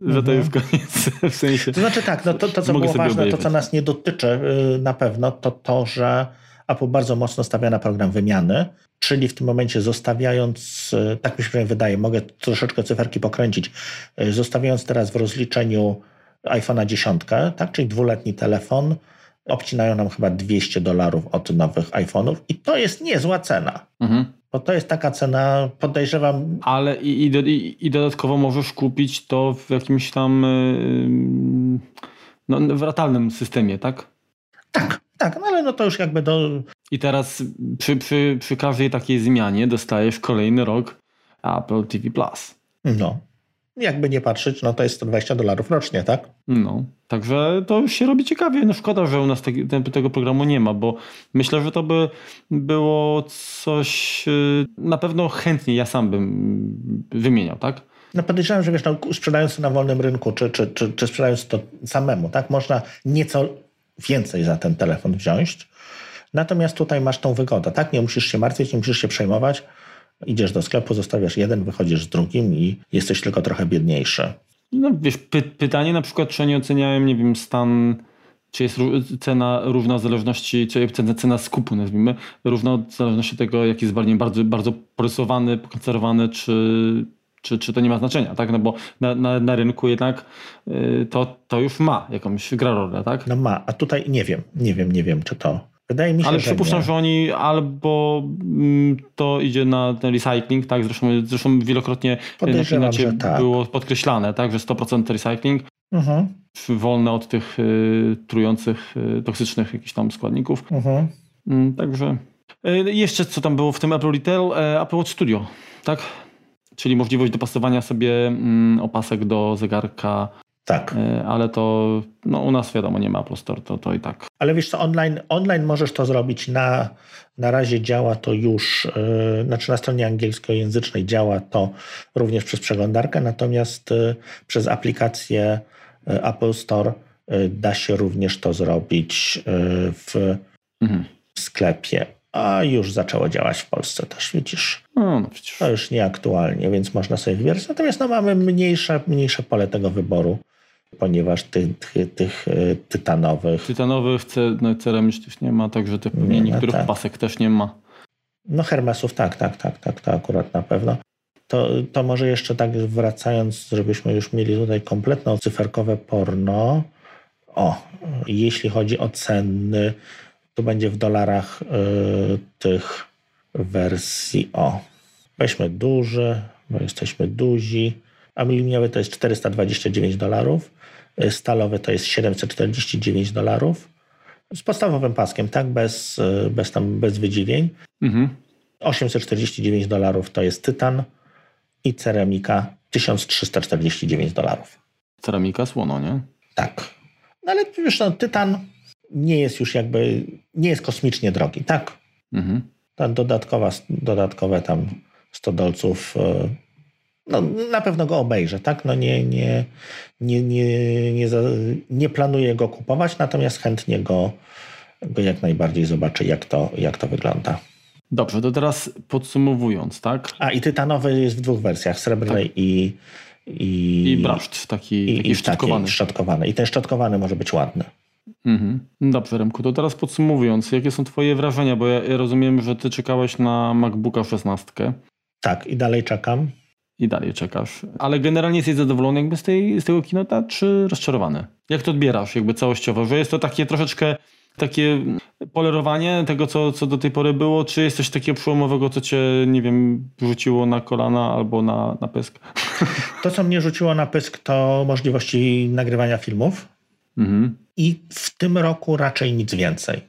że to Mhm. już koniec. W sensie. To znaczy tak, no to, to co było ważne, to obejrzeć. co nas nie dotyczy yy, na pewno, to to, że Apple bardzo mocno stawia na program wymiany, czyli w tym momencie zostawiając, yy, tak mi się wydaje, mogę troszeczkę cyferki pokręcić, yy, zostawiając teraz w rozliczeniu iPhone'a 10, tak, czyli dwuletni telefon, obcinają nam chyba 200 dolarów od nowych iPhone'ów i to jest niezła cena. Mhm. Bo to jest taka cena, podejrzewam, Ale i, i, do- i, i dodatkowo możesz kupić to w jakimś tam yy, no, w ratalnym systemie, tak? tak, tak, no ale no to już jakby do, I teraz przy, przy, przy każdej takiej zmianie dostajesz kolejny rok Apple TV Plus. no, jakby nie patrzeć, no to jest 120 dolarów rocznie, tak? No, także to już się robi ciekawie. No szkoda, że u nas te, te, tego programu nie ma, bo myślę, że to by było coś yy, na pewno chętnie ja sam bym wymieniał, tak? No podejrzewam, że wiesz, no, sprzedając to na wolnym rynku, czy, czy, czy, czy sprzedając to samemu, tak, można nieco więcej za ten telefon wziąć. Natomiast tutaj masz tą wygodę, tak? Nie musisz się martwić, nie musisz się przejmować. Idziesz do sklepu, zostawiasz jeden, wychodzisz z drugim i jesteś tylko trochę biedniejszy. No wiesz, py pytanie na przykład, czy oni oceniają, nie wiem, stan, czy jest cena równa w zależności, czy cena, cena skupu nazwijmy, równa w zależności od tego, jaki jest bardziej bardzo, bardzo porysowany, pokonserwowany, czy, czy, czy to nie ma znaczenia, tak? No bo na, na, na rynku jednak y, to, to już ma jakąś gra rolę, tak? No ma, a tutaj nie wiem, nie wiem, nie wiem, czy to Wydaje mi się, Ale że przypuszczam, nie. że oni albo mm, to idzie na ten recycling, tak? Zresztą, zresztą wielokrotnie na że tak. było podkreślane, tak? Że 100% recycling, Mhm, wolne od tych y, trujących, y, toksycznych jakichś tam składników. mhm. Mm, także y, jeszcze co tam było w tym Apple Retail? E, Apple Watch Studio, tak? Czyli możliwość dopasowania sobie mm, opasek do zegarka, Tak. y, ale to no, u nas wiadomo, nie ma Apple Store, to, to i tak. Ale wiesz co, online, online możesz to zrobić. Na, na razie działa to już, yy, znaczy na stronie angielskojęzycznej działa to również przez przeglądarkę, natomiast yy, przez aplikację yy, Apple Store da się również to zrobić w, Mhm. w sklepie. A już zaczęło działać w Polsce też, widzisz. No, no przecież. To już nieaktualnie, więc można sobie wybierać. Natomiast no, mamy mniejsze, mniejsze pole tego wyboru, ponieważ tych, tych, tych y, tytanowych Tytanowych, ce- no, ceramicznych nie ma, także tych pewnie Nie ma, niektórych tak. pasek też nie ma. No Hermesów, tak, tak, tak, tak, to akurat na pewno. To, to może jeszcze tak wracając, żebyśmy już mieli tutaj kompletne cyferkowe porno. O, jeśli chodzi o ceny, to będzie w dolarach y, tych wersji. O, weźmy duży, bo jesteśmy duzi. Aluminiowy to jest 429 dolarów, y, stalowy to jest 749 dolarów. Z podstawowym paskiem, tak, bez, y, bez, tam, bez wydziwień. Mhm. 849 dolarów to jest tytan i ceramika 1349 dolarów. Ceramika, słono, nie? Tak. No ale wiesz, no, tytan nie jest już jakby, nie jest kosmicznie drogi, tak? Mhm. Ta dodatkowa, dodatkowe tam 100 dolców, e, no na pewno go obejrzę, tak? No nie, nie, nie, nie, nie, za, nie planuję go kupować, natomiast chętnie go, go jak najbardziej zobaczę, jak to, jak to wygląda. Dobrze, to teraz podsumowując, tak? A i tytanowy jest w dwóch wersjach, srebrnej i, i, I braszcz taki, i, taki i taki szczotkowany. I ten szczotkowany może być ładny. Mhm. Dobrze, Remku, to teraz podsumowując, jakie są twoje wrażenia? Bo ja, rozumiem, że ty czekałeś na MacBooka 16 Tak, i dalej czekam. i dalej czekasz. Ale generalnie jesteś zadowolony jakby z, tej, z tego kinota, czy rozczarowany? Jak to odbierasz jakby całościowo? Że jest to takie troszeczkę takie polerowanie tego, co, co do tej pory było, czy jest coś takiego przełomowego, co cię, nie wiem, rzuciło na kolana albo na, na pysk? To, co mnie rzuciło na pysk, to możliwości nagrywania filmów. Mhm. I w tym roku raczej nic więcej.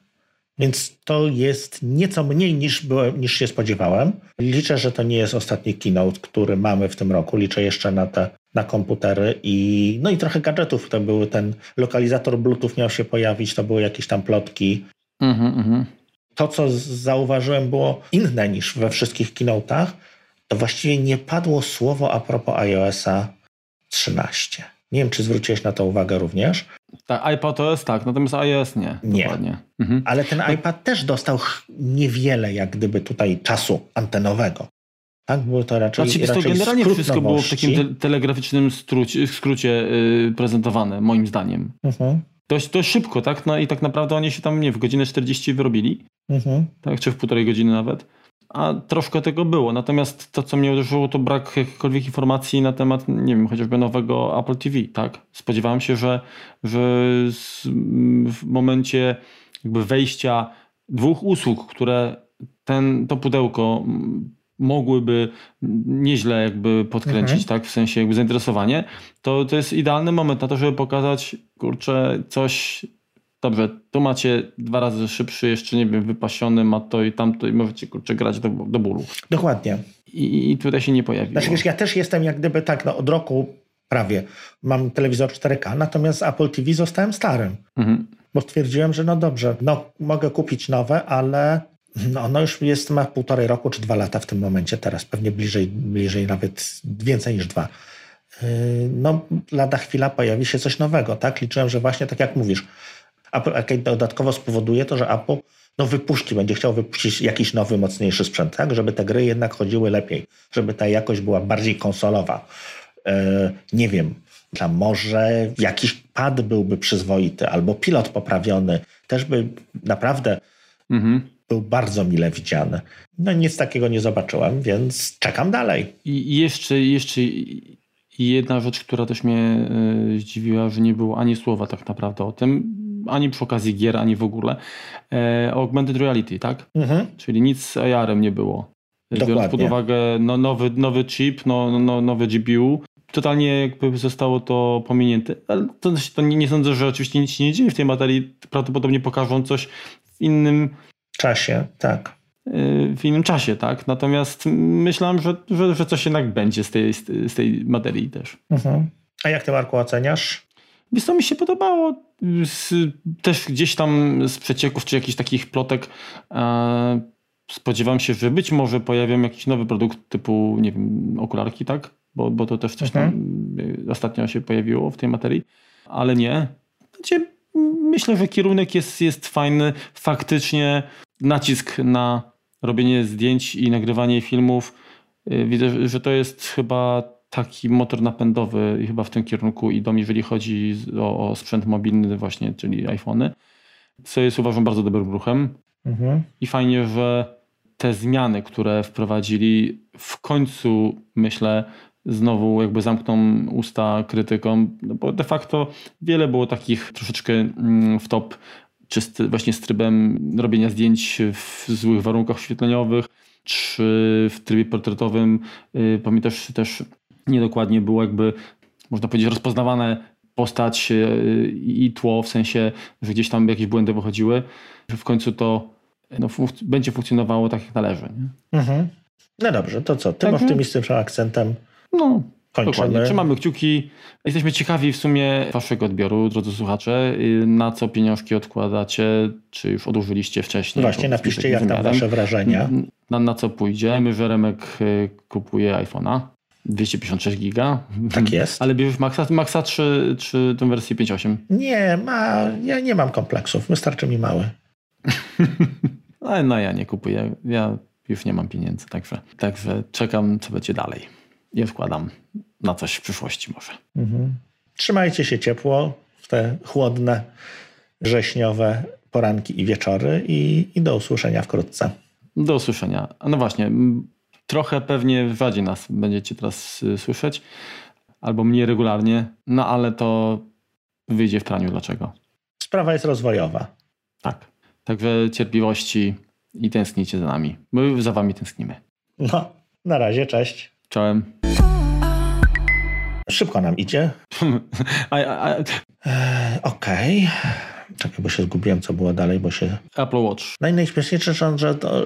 Więc to jest nieco mniej niż, byłem, niż się spodziewałem. Liczę, że to nie jest ostatni keynote, który mamy w tym roku. Liczę jeszcze na te na komputery i no i trochę gadżetów. To były ten lokalizator Bluetooth miał się pojawić, to były jakieś tam plotki. Mhm, mhm. To, co zauważyłem, było inne niż we wszystkich keynote'ach. To właściwie nie padło słowo a propos iOSa 13. Nie wiem, czy zwróciłeś na to uwagę również. Tak, iPadOS tak, natomiast iOS nie. Nie. Dokładnie. Mhm. Ale ten iPad też dostał niewiele, jak gdyby tutaj czasu antenowego. Tak, było to raczej. Znaczy, wiesz, to raczej generalnie wszystko było w takim te telegraficznym skrócie, skrócie yy, prezentowane, moim zdaniem. Mhm, Dość, dość szybko, tak? No i tak naprawdę oni się tam, nie w godzinę 40 wyrobili, mhm. tak? Czy w półtorej godziny nawet. A troszkę tego było. Natomiast to, co mnie uderzyło, to brak jakichkolwiek informacji na temat, nie wiem, chociażby nowego Apple TV, tak? Spodziewałem się, że, że w momencie jakby wejścia dwóch usług, które ten, to pudełko mogłyby nieźle jakby podkręcić, Mhm. tak? W sensie jakby zainteresowanie, to to jest idealny moment na to, żeby pokazać, kurczę, coś Dobrze, tu macie dwa razy szybszy, jeszcze nie wiem, wypasiony, ma to i tamto i możecie kurczę grać do, do bólu. Dokładnie. I, I tutaj się nie pojawiło. Znaczy, wiesz, ja też jestem jak gdyby tak, no, od roku prawie mam telewizor 4K, natomiast Apple TV zostałem starym. Mhm. Bo stwierdziłem, że no dobrze, no mogę kupić nowe, ale no, ono już jest, ma półtorej roku czy dwa lata w tym momencie teraz, pewnie bliżej, bliżej nawet więcej niż dwa. Yy, No, lada chwila pojawi się coś nowego, tak? Liczyłem, że właśnie tak jak mówisz, Apple Arcade dodatkowo spowoduje to, że Apple no, wypuści, będzie chciał wypuścić jakiś nowy, mocniejszy sprzęt, tak? Żeby te gry jednak chodziły lepiej, żeby ta jakość była bardziej konsolowa. Yy, Nie wiem, A może jakiś pad byłby przyzwoity, albo pilot poprawiony, też by naprawdę mhm. był bardzo mile widziany. No nic takiego nie zobaczyłem, więc czekam dalej. I jeszcze, jeszcze jedna rzecz, która też mnie e, zdziwiła, że nie było ani słowa tak naprawdę o tym, ani przy okazji gier, ani w ogóle. E, augmented reality, tak? Mhm. Czyli nic z AR-em nie było. Dokładnie. Biorąc pod uwagę no, nowy, nowy chip, no, no, no nowy GPU, totalnie jakby zostało to pominięte. Ale to, to nie, nie, sądzę, że oczywiście nic się nie dzieje w tej materii. Prawdopodobnie pokażą coś w innym czasie, tak. E, w innym czasie, tak. Natomiast myślałem, że, że, że coś jednak będzie z tej, z tej materii też. Mhm. A jak ty, Marku, oceniasz? Wiesz co, mi się podobało z, też gdzieś tam z przecieków czy jakichś takich plotek e, spodziewam się, że być może pojawią jakiś nowy produkt typu, nie wiem, okularki, tak? Bo, bo to też coś tam mhm. ostatnio się pojawiło w tej materii, ale nie. Znaczy, myślę, że kierunek jest, jest fajny. Faktycznie nacisk na robienie zdjęć i nagrywanie filmów. E, widzę, że to jest chyba taki motor napędowy chyba w tym kierunku idą, jeżeli chodzi o, o sprzęt mobilny właśnie, czyli iPhony, co jest uważam bardzo dobrym ruchem. Mhm. I fajnie, że te zmiany, które wprowadzili w końcu myślę znowu jakby zamkną usta krytykom, no bo de facto wiele było takich troszeczkę mm, w top, czy właśnie z trybem robienia zdjęć w złych warunkach świetleniowych, czy w trybie portretowym. Y, pamiętasz też niedokładnie było jakby, można powiedzieć, rozpoznawane postać e, i tło, w sensie, że gdzieś tam jakieś błędy wychodziły, że w końcu to no, funk będzie funkcjonowało tak, jak należy. Mhm. No dobrze, to co? Tym mhm. optymistycznym akcentem no, kończymy. Dokładnie. Trzymamy kciuki. Jesteśmy ciekawi w sumie waszego odbioru, drodzy słuchacze, y, na co pieniążki odkładacie, czy już odłożyliście wcześniej. Właśnie, napiszcie jak tam wasze wrażenia. Na, na co pójdzie. My, że Remek y, kupuje iPhone'a. 256 giga. Tak jest. Ale bierzesz Maxa, Maxa czy, czy tą wersję 5.8? Nie, ma, ja nie mam kompleksów. Wystarczy mi mały. no, no ja nie kupuję. Ja już nie mam pieniędzy, także, także czekam, co będzie dalej. I wkładam na coś w przyszłości może. Mhm. Trzymajcie się ciepło w te chłodne, wrześniowe poranki i wieczory i, i do usłyszenia wkrótce. Do usłyszenia. No właśnie, Trochę pewnie rzadziej nas będziecie teraz y, słyszeć, albo mniej regularnie, no ale to wyjdzie w praniu dlaczego. Sprawa jest rozwojowa. Tak. Także cierpliwości i tęsknicie za nami. My za wami tęsknimy. No, na razie, cześć. Czołem. Szybko nam idzie. E, okej. Okay. Czekaj, bo się zgubiłem, co było dalej, bo się... Apple Watch. Najśmieszniejsze, że to...